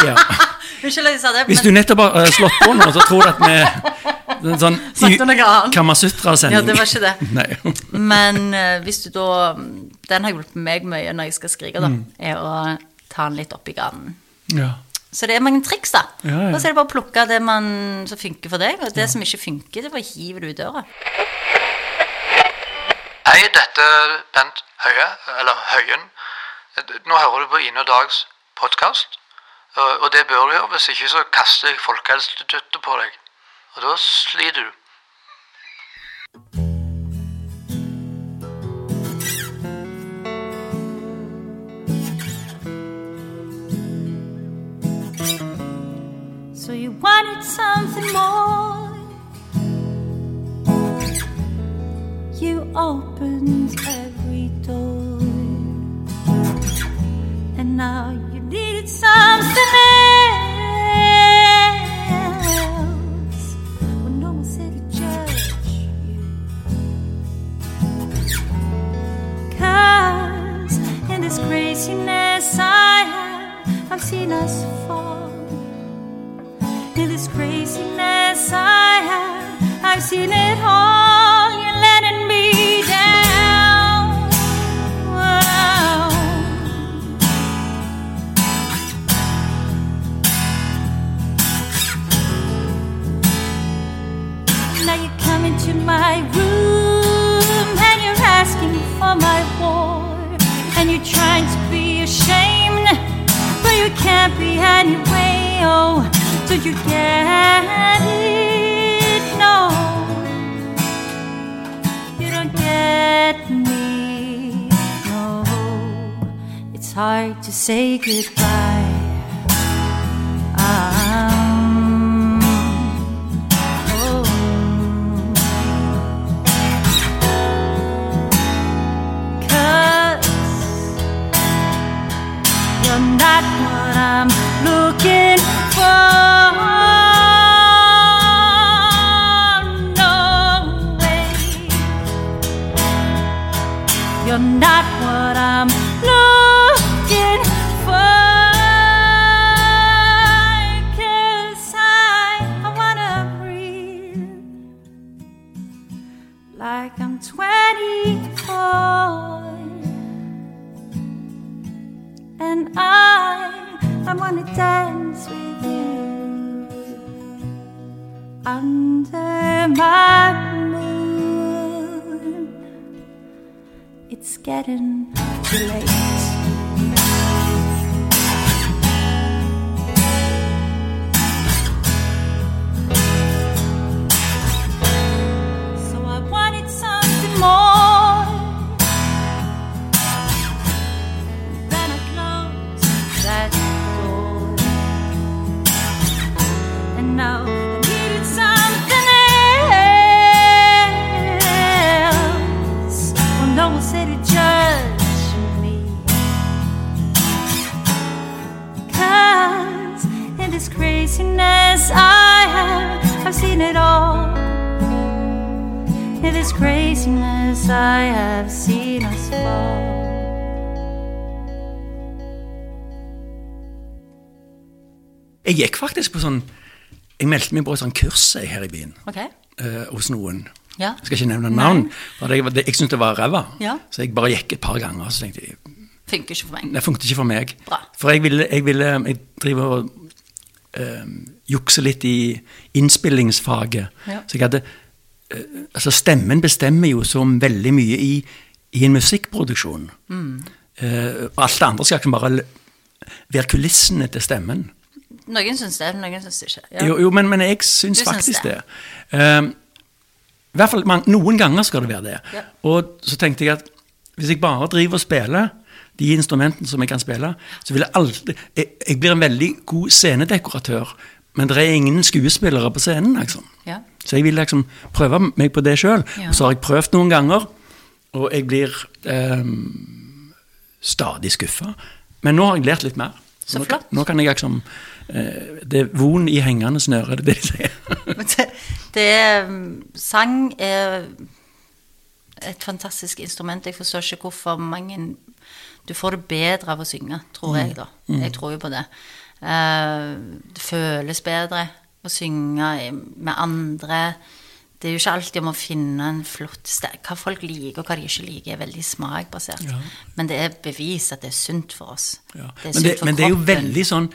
Speaker 1: ja. (laughs)
Speaker 2: Unnskyld at jeg sa det,
Speaker 1: Hvis du nettopp har uh, slått på nå, så tror du at vi (laughs) en sånn. Kamasutra-sending.
Speaker 2: Ja, det var ikke det. (laughs) Men uh, hvis du da Den har hjulpet meg mye når jeg skal skrike, da.
Speaker 1: Mm.
Speaker 2: Er å ta den litt opp i ganen.
Speaker 1: Ja.
Speaker 2: Så det er mange triks, da.
Speaker 1: Ja, ja.
Speaker 2: Og så er det bare å plukke det man, som funker for deg, og det som ikke funker, det bare hiver du ut døra.
Speaker 4: Hei, dette er Bent Høie, eller Høien. Nå hører du på Ine og Dags podkast. Og, det bør du gjøre, hvis ikke så kaster jeg Folkehelseinstituttet på deg. Og da sliter du.
Speaker 2: So you wanted something more. You opened every door. And now needed something else. When no one's here to judge you. Cause in this craziness I have, I've seen us fall. In this craziness I have, I've seen it all. Into my room and you're asking for my war. And you're trying to be ashamed, but you can't be anyway. Oh, do you get it? No, you don't get me. No, it's hard to say goodbye. Us fall.
Speaker 1: Jeg gikk faktisk på sånn Jeg meldte meg på et sånt kurs her i byen.
Speaker 5: okay.
Speaker 1: uh, hos noen.
Speaker 5: Ja.
Speaker 1: Jeg skal ikke nevne navn. for Jeg, jeg syntes det var ræva.
Speaker 5: Ja.
Speaker 1: Så jeg bare gikk et par ganger. Så tenkte jeg
Speaker 5: Funker ikke for meg.
Speaker 1: det funket ikke for meg.
Speaker 5: Bra.
Speaker 1: For jeg ville Jeg, ville, jeg driver og uh, jukser litt i innspillingsfaget.
Speaker 5: Ja.
Speaker 1: Så jeg hadde uh, Altså, stemmen bestemmer jo så veldig mye i, i en musikkproduksjon.
Speaker 5: Mm.
Speaker 1: Eh, og alt det andre skal ikke bare være kulissene til stemmen.
Speaker 5: Noen syns det, noen syns det ikke. Ja.
Speaker 1: Jo, jo men, men jeg syns faktisk det.
Speaker 5: det.
Speaker 1: Um, I hvert fall man, noen ganger skal det være det.
Speaker 5: Ja.
Speaker 1: Og så tenkte jeg at hvis jeg bare driver og spiller de instrumentene som jeg kan spille, så vil jeg alltid Jeg, jeg blir en veldig god scenedekoratør, men det er ingen skuespillere på scenen, liksom.
Speaker 5: Ja.
Speaker 1: Så jeg vil liksom prøve meg på det sjøl. Og så har jeg prøvd noen ganger, og jeg blir eh, stadig skuffa. Men nå har jeg lært litt mer.
Speaker 5: Så flott.
Speaker 1: Nå kan jeg liksom eh, Det er von i hengende snøre, det er det de sier. (laughs)
Speaker 5: Det, det er, Sang er et fantastisk instrument. Jeg forstår ikke hvorfor mange Du får det bedre av å synge, tror jeg, da. Jeg tror jo på det. Eh, det føles bedre å synge med andre. Det er jo ikke alltid om å finne en flott sted. Hva folk liker og hva de ikke liker, er veldig smakbasert.
Speaker 1: Ja.
Speaker 5: Men det er bevist at det er sunt for oss.
Speaker 1: Ja.
Speaker 5: Det
Speaker 1: Men, det, men det er jo veldig sånn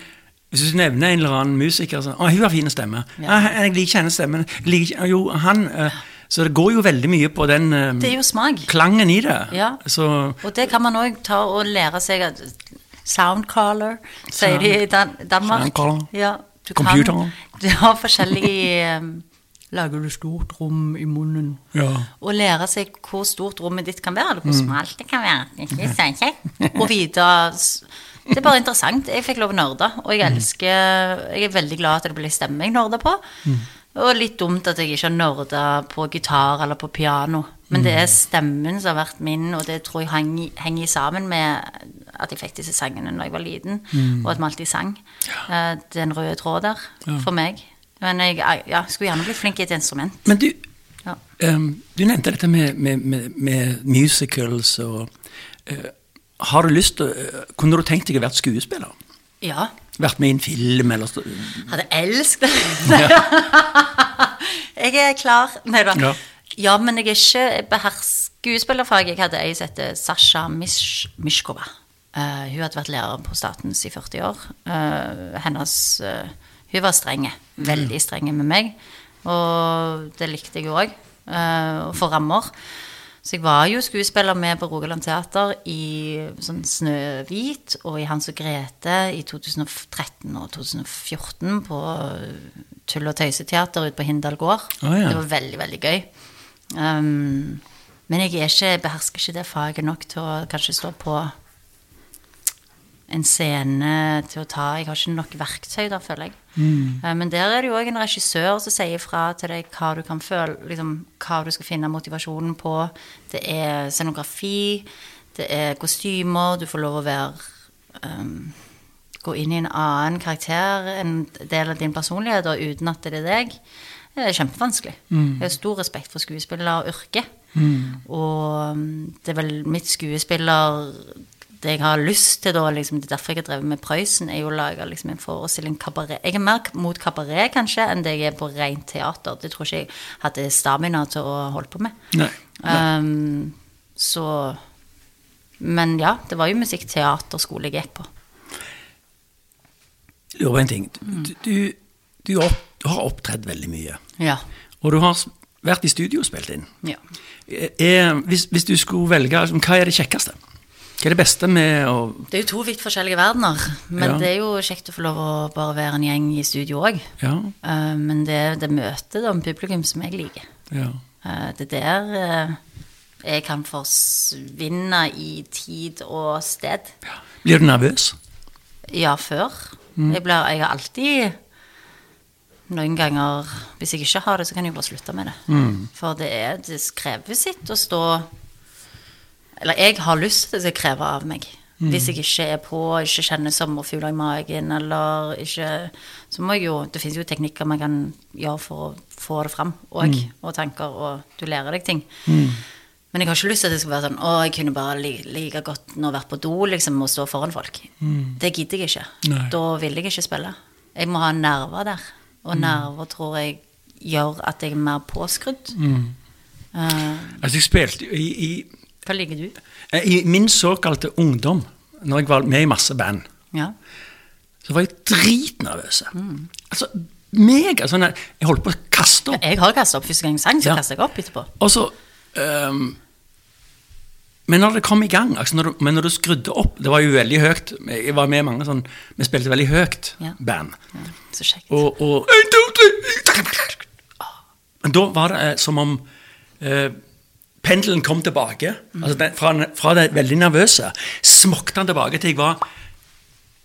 Speaker 1: Hvis du nevner en eller annen musiker sånn, 'Å, hun har fin stemme.'
Speaker 5: Ja.
Speaker 1: Ja. 'Jeg liker hennes stemme.' Liker, jo, han eh, Så det går jo veldig mye på den eh,
Speaker 5: Det er jo smak.
Speaker 1: klangen i det.
Speaker 5: Ja.
Speaker 1: Så
Speaker 5: Og det kan man òg ta og lære seg at
Speaker 2: Soundcaller, sier de i Dan Danmark.
Speaker 1: Soundcaller.
Speaker 2: Ja,
Speaker 1: Computer.
Speaker 2: Kan, (laughs) du har forskjellige um, Lager du stort rom i munnen?
Speaker 1: Ja.
Speaker 2: Og lære seg hvor stort rommet ditt kan være, eller
Speaker 1: Mm.
Speaker 2: hvor smalt det kan være. Ikke sant? Og vite Det er bare interessant. Jeg fikk lov å nerde, og
Speaker 1: Mm.
Speaker 2: jeg elsker Jeg er veldig glad at det blir stemme jeg nerder på.
Speaker 1: Mm.
Speaker 2: Og litt dumt at jeg ikke har nerda på gitar eller på piano. Men det
Speaker 1: Mm.
Speaker 2: er stemmen som har vært min, og det tror jeg hang, henger sammen med at jeg fikk disse sangene når jeg var liten,
Speaker 1: Mm.
Speaker 2: og at vi alltid sang. Eh, Den røde tråd der for meg. Men jeg ja, skulle gjerne blitt flink i et instrument.
Speaker 1: Men du,
Speaker 2: Ja.
Speaker 1: um, du nevnte dette med, med, med, med musicals og uh, Har du lyst til å- Kunne du tenkt deg å være skuespiller?
Speaker 2: ja.
Speaker 1: Vært med i en film eller så-
Speaker 2: Hadde elsket det. (laughs) jeg er klar. Nei da.
Speaker 1: Ja.
Speaker 2: Ja. men jeg er ikke behersk skuespillerfag. Jeg hadde ei som heter Sasha Mish Mishkova. Eh, hun hadde vært lærer på Statens i 40 år. Hennes eh, Hun var strenge. Veldig strenge med meg. Og det likte jeg òg. Uh, å få rammer. Så jeg var jo skuespiller med på Rogaland Teater i sånn Snøhvit og i Hans og Grete i 2013 og 2014 på Tull- og tøyseteater ute på Hindal gård.
Speaker 1: Oh, ja.
Speaker 2: Det var veldig, veldig gøy. Um, men jeg er ikke, behersker ikke det faget nok til å kanskje stå på en scene til å ta Jeg har ikke nok verktøy der, føler jeg. Eh, Men der er det jo òg en regissør som sier fra til deg hva du kan føle, liksom, hva du skal finne motivasjonen på. Det er scenografi, det er kostymer, du får lov å være um, Gå inn i en annen karakter, en del av din personlighet, og uten at det er deg. Det er kjempevanskelig. Jeg har stor respekt for skuespilleryrket. Og um, det er vel mitt skuespiller jeg har lyst til, da, liksom, det er derfor jeg har drevet med Prøysen, er jo å lage liksom, en forestilling kabaret. Jeg er mer mot kabaret, kanskje, enn det jeg er på rent teater. Det tror ikke jeg hadde stamina til å holde på med.
Speaker 1: Nei.
Speaker 2: Um, så Men ja, det var jo musikkteaterskole jeg gikk på.
Speaker 1: lurer på en ting. Du, du, du, har opptredd veldig mye.
Speaker 2: Ja.
Speaker 1: Og du har vært i studio og spilt inn.
Speaker 2: ja.
Speaker 1: Er, hvis, hvis du skulle velge, liksom, hva er det kjekkeste? Hva er det beste med å
Speaker 2: Det er jo to vidt forskjellige verdener, men
Speaker 1: Ja.
Speaker 2: det er jo kjekt å få lov å bare være en gjeng i studio òg.
Speaker 1: Ja.
Speaker 2: men det er det møtet om publikum som jeg liker.
Speaker 1: ja.
Speaker 2: Uh, det er der uh, jeg kan forsvinne i tid og sted.
Speaker 1: Blir du nervøs?
Speaker 2: Ja, før. Jeg, blir, jeg har alltid Noen ganger Hvis jeg ikke har det, så kan jeg bare slutte med det. For det, er, det krever sitt å stå Eller jeg har lyst til det skal kreve av meg. Hvis jeg ikke er på, ikke kjenner sommerfugler i magen, eller ikke Så må jeg jo Det finnes jo teknikker man kan gjøre for å få det fram òg, og tanker, og du lærer deg ting. Men jeg har ikke lyst til at det skal være sånn Å, jeg kunne bare li- like godt nå vært på do, liksom, og stå foran folk. Det gidder jeg ikke.
Speaker 1: Nei.
Speaker 2: Da vil jeg ikke spille. Jeg må ha nerver der. Og nerver tror jeg gjør at jeg er mer påskrudd. Uh,
Speaker 1: Altså, jeg spilte i, i,
Speaker 2: hva ligger du?
Speaker 1: i min såkalte ungdom, når jeg var med i masse band,
Speaker 2: Ja.
Speaker 1: så var jeg dritnervøs. Altså, mega sånn Jeg holdt på å kaste opp.
Speaker 2: Jeg har kastet opp første gang jeg sang, så
Speaker 1: Ja.
Speaker 2: kastet jeg opp etterpå.
Speaker 1: Og så ehm, Men når det kom i gang, altså når du, men når du skrudde opp Det var jo veldig høyt. Jeg var med i mange sånn Vi spilte veldig høyt
Speaker 2: Ja.
Speaker 1: band.
Speaker 2: Ja, så kjekt.
Speaker 1: Og, og da var det eh, som om eh, pendelen kom tilbake. Altså den, fra, fra det veldig nervøse smokte han tilbake til jeg var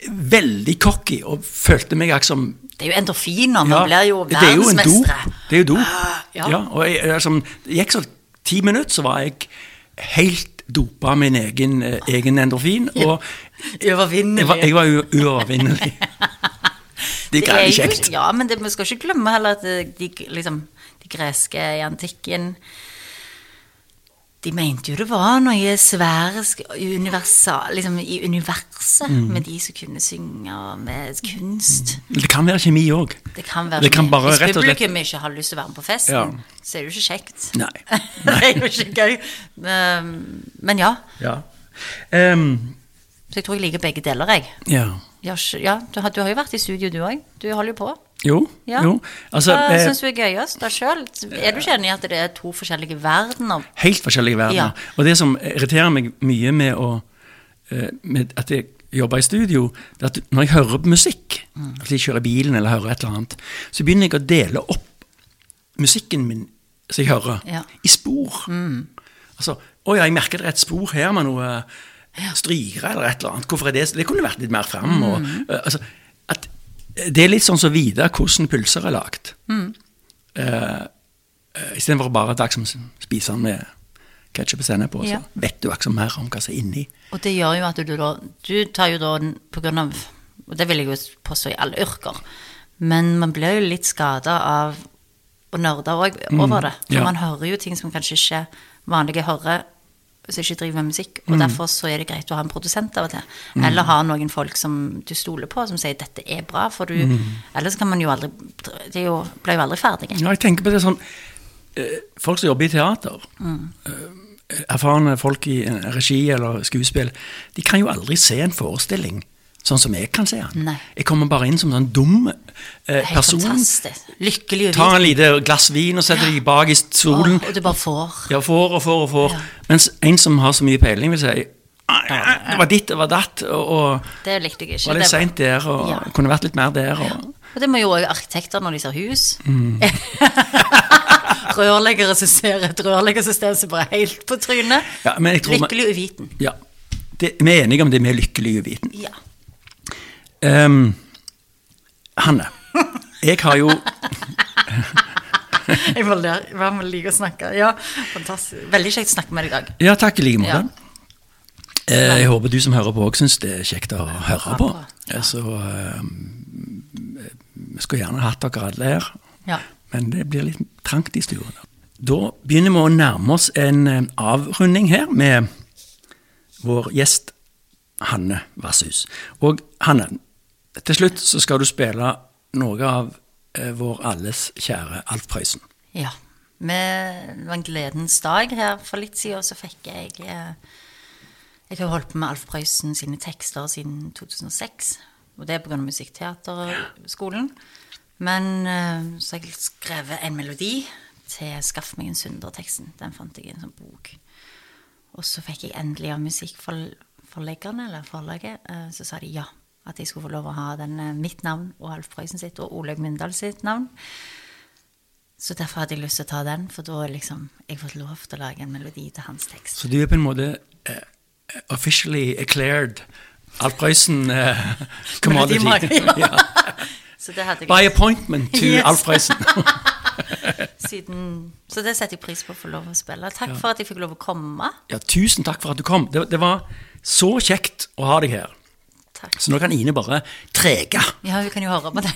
Speaker 1: veldig cocky og følte meg som
Speaker 2: Det er jo endorfiner. Man blir jo
Speaker 1: det er jo en do.
Speaker 2: verdensmestere.
Speaker 1: Det er jo do.
Speaker 2: Ah, ja.
Speaker 1: ja. og jeg, altså, det gikk så ti minutter, så var jeg helt dopa min egen, eh, egen endorfin. (laughs) Og
Speaker 2: Uovervinnelig.
Speaker 1: jeg var, jeg var u- uovervinnelig. (laughs) Det er
Speaker 2: er jo-
Speaker 1: kjekt.
Speaker 2: Ja, men det, vi skal ikke glemme heller at eh, de, liksom, de greske i antikken De mente jo det var noe sværisk liksom, i universet
Speaker 1: Mm.
Speaker 2: med de som kunne synge og med kunst.
Speaker 1: Det kan være kjemi òg.
Speaker 2: Det kan være
Speaker 1: Det kan
Speaker 2: sånn-
Speaker 1: bare
Speaker 2: Hvis
Speaker 1: slett-
Speaker 2: publikum ikke har lyst til å være med på festen,
Speaker 1: Ja.
Speaker 2: så er det jo ikke kjekt.
Speaker 1: Nei. (laughs)
Speaker 2: det er jo ikke gøy. Men, men ja.
Speaker 1: Ja. Um,
Speaker 2: Så jeg tror jeg liker begge deler, jeg.
Speaker 1: ja.
Speaker 2: Ja du, har, du har jo vært i studio, du òg. Du holder jo på.
Speaker 1: Jo.
Speaker 2: Ja.
Speaker 1: jo. Altså,
Speaker 2: Hva
Speaker 1: eh,
Speaker 2: syns du er gøyest da sjøl? Er du ikke enig i at det er to forskjellige verdener?
Speaker 1: helt forskjellige verdener.
Speaker 2: Ja.
Speaker 1: Og det som irriterer meg mye med å eh, med at jeg jobber i studio, det er at når jeg hører på musikk, altså jeg kjører bilen eller hører et eller annet, så begynner jeg å dele opp musikken min som jeg hører,
Speaker 2: Ja.
Speaker 1: i spor. Altså, å ja, jeg merker det er et spor her med noe strykere eller et eller annet. Hvorfor er det Det kunne vært litt mer fram. Og, eh, altså, det er litt sånn som å vite hvordan pølser er lagd. Uh, Istedenfor bare at liksom spise den med ketsjup og sennep på,
Speaker 2: Ja.
Speaker 1: så vet du liksom mer om hva som er inni.
Speaker 2: Og det gjør jo at du da Du tar jo da på grunn av Og det vil jeg jo påstå i alle yrker. Men man blir jo litt skada av og nerder òg over det. For
Speaker 1: ja.
Speaker 2: man hører jo ting som kanskje ikke vanlige hører som ikke driver med musikk.
Speaker 1: Mm.
Speaker 2: Og derfor så er det greit å ha en produsent av og til. Eller ha noen folk som du stoler på, som sier 'dette er bra', for du
Speaker 1: Mm.
Speaker 2: Ellers kan man jo aldri Det jo, blir jo aldri ferdige.
Speaker 1: Ja, jeg tenker på det sånn eh, Folk som jobber i teater, mm. erfarne folk i regi eller skuespill, de kan jo aldri se en forestilling sånn som jeg kan se den.
Speaker 2: Nei.
Speaker 1: Jeg kommer bare inn som en sånn dum eh, person.
Speaker 2: fantastisk. Lykkelig og
Speaker 1: Tar en lite glass vin og setter de bak i stolen.
Speaker 2: Og du bare får.
Speaker 1: Ja, får og får og får.
Speaker 2: Ja.
Speaker 1: Mens en som har så mye peiling, vil si Det var ditt, det var datt, og, og
Speaker 2: Det likte jeg ikke.
Speaker 1: var litt
Speaker 2: Det
Speaker 1: seint der, og
Speaker 2: Ja.
Speaker 1: kunne vært litt mer der. Og,
Speaker 2: Og det må jo òg arkitekter når de ser hus.
Speaker 1: Mm. (laughs)
Speaker 2: Rørleggere som ser et rørleggersystem som bare er helt på trynet.
Speaker 1: Ja,
Speaker 2: Lykkelig uviten.
Speaker 1: ja. Det, vi er enige om det med lykkelig uviten.
Speaker 2: Ja.
Speaker 1: Ehm, Hanne, jeg har jo (laughs)
Speaker 2: Jeg må der. hva må like å snakke. Ja, fantastisk. Veldig kjekt å snakke med deg i dag.
Speaker 1: Ja, takk i like måte.
Speaker 2: Ja.
Speaker 1: Eh, Jeg håper du som hører på òg syns det er kjekt å høre på. Så ehm, vi skulle gjerne hatt dere alle her,
Speaker 2: Ja.
Speaker 1: men det blir litt trangt i stua. Da begynner vi å nærme oss en eh, avrunding her med vår gjest Hanne Vasshus. Og Hanne, til slutt så skal du spille noe av eh, vår alles kjære Alf Prøysen.
Speaker 2: ja. Med, det var en gledens dag her for litt siden, så fikk jeg eh, Jeg har holdt på med Alf Prøysen sine tekster siden 2006. Og det er pga. Musikkteaterskolen. Men eh, så har jeg skrevet en melodi til 'Skaff meg en synder'-teksten. Den fant jeg i en sånn bok. Og så fikk jeg endelig av musikkforleggerne, eller forlaget, så sa de ja. At jeg skulle få lov å ha den, eh, mitt navn og Alf Prøysen sitt og Olaug Myndal sitt navn. Så derfor hadde jeg lyst til å ta den, for da har liksom, jeg fått lov til å lage en melodi til hans tekst.
Speaker 1: Så du er på en måte uh, officially declared Alf Prøysen (laughs) uh, commodity. (laughs)
Speaker 2: Ja. (laughs)
Speaker 1: ja. By appointment to
Speaker 2: Yes.
Speaker 1: Alf Prøysen.
Speaker 2: siden, Så det setter jeg pris på å få lov å spille. Takk for at jeg fikk lov å komme.
Speaker 1: ja, tusen takk for at du kom. Det, det var så kjekt å ha deg her.
Speaker 2: Takk.
Speaker 1: Så nå kan Ine bare trege.
Speaker 2: Ja, hun kan jo høre på det.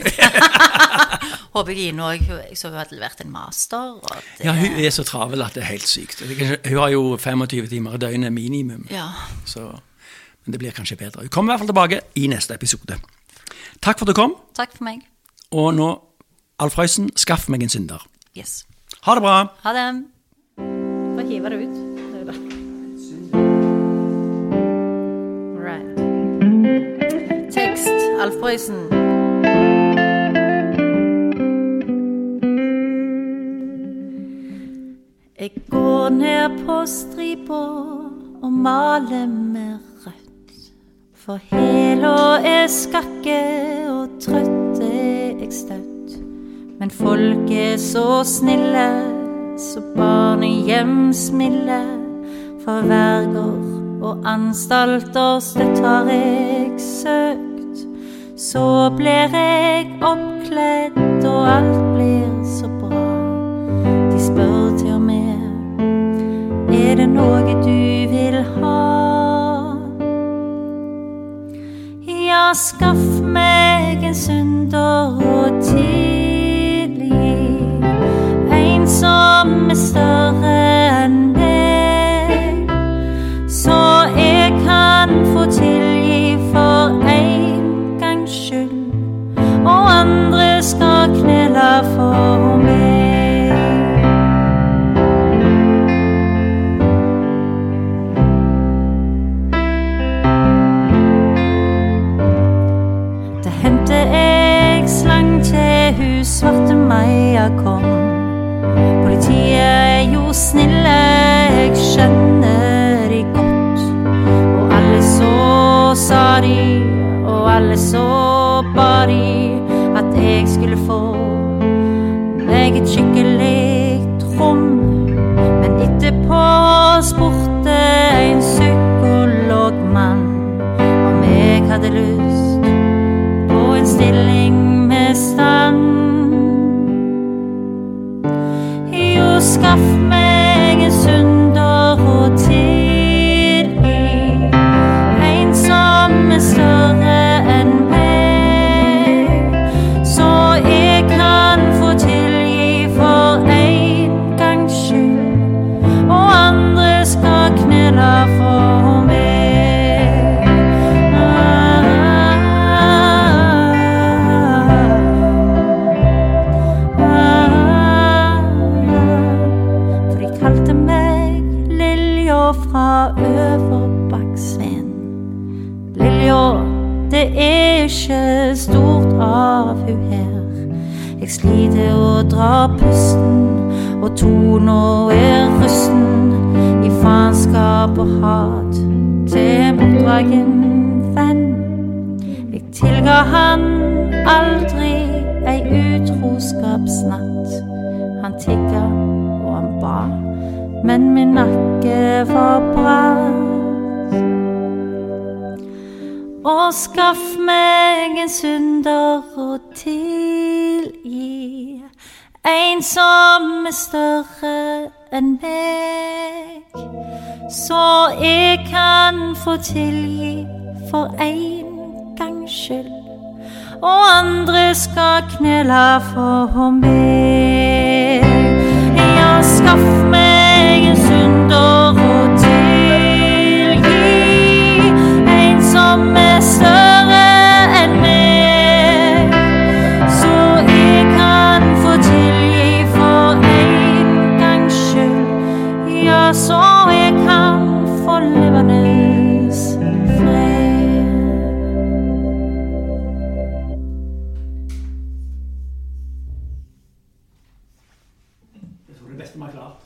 Speaker 2: (laughs) Håper jeg Ine òg Jeg så hun hadde levert en master. Og det,
Speaker 1: Ja, hun er så travel at det er helt sykt. Hun har jo 25 timer i døgnet minimum.
Speaker 2: Ja.
Speaker 1: Så, men det blir kanskje bedre. Hun kommer i hvert fall tilbake i neste episode. Takk for at du kom.
Speaker 2: Takk for meg.
Speaker 1: Og nå, Alf Røysen, skaff meg en synder.
Speaker 2: Yes.
Speaker 1: Ha det bra.
Speaker 2: Ha det. Få hive det ut. Alf Prøysen. Jeg går ned på stripa og maler med rødt. For hæla er skakke og trøtt er jeg støtt. Men folk er så snille, så barnehjemsmilde. For verger og anstalter støtt har jeg søkt. Så blir jeg oppkledd, og alt blir så bra. De spør til og med Er det noe du vil ha? Ja, skaff og pusten, og tona er rusten i faenskap og hat til motdragen venn. Jeg tilga han aldri ei utroskapsnatt. Han tigga og han ba, men min nakke var bratt. Og skaff meg en synder å tilgi. En som er større enn meg. Så jeg kan få tilgi for en gangs skyld. Og andre skal knele for meg. Ja, skaff meg en synder å tilgi. En som er større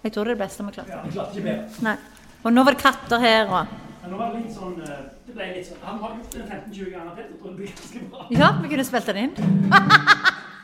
Speaker 2: Jeg
Speaker 1: tror
Speaker 2: det beste vi klarte.
Speaker 1: Ja, vi klarte ikke bedre.
Speaker 2: Nei. Og nå var det katter her og
Speaker 1: Men nå var det litt sånn eh, Det ble litt sånn Han har gjort det 15-20 ganger til. Jeg tror det blir ganske bra.
Speaker 2: Ja, vi kunne spilt den inn. (laughs)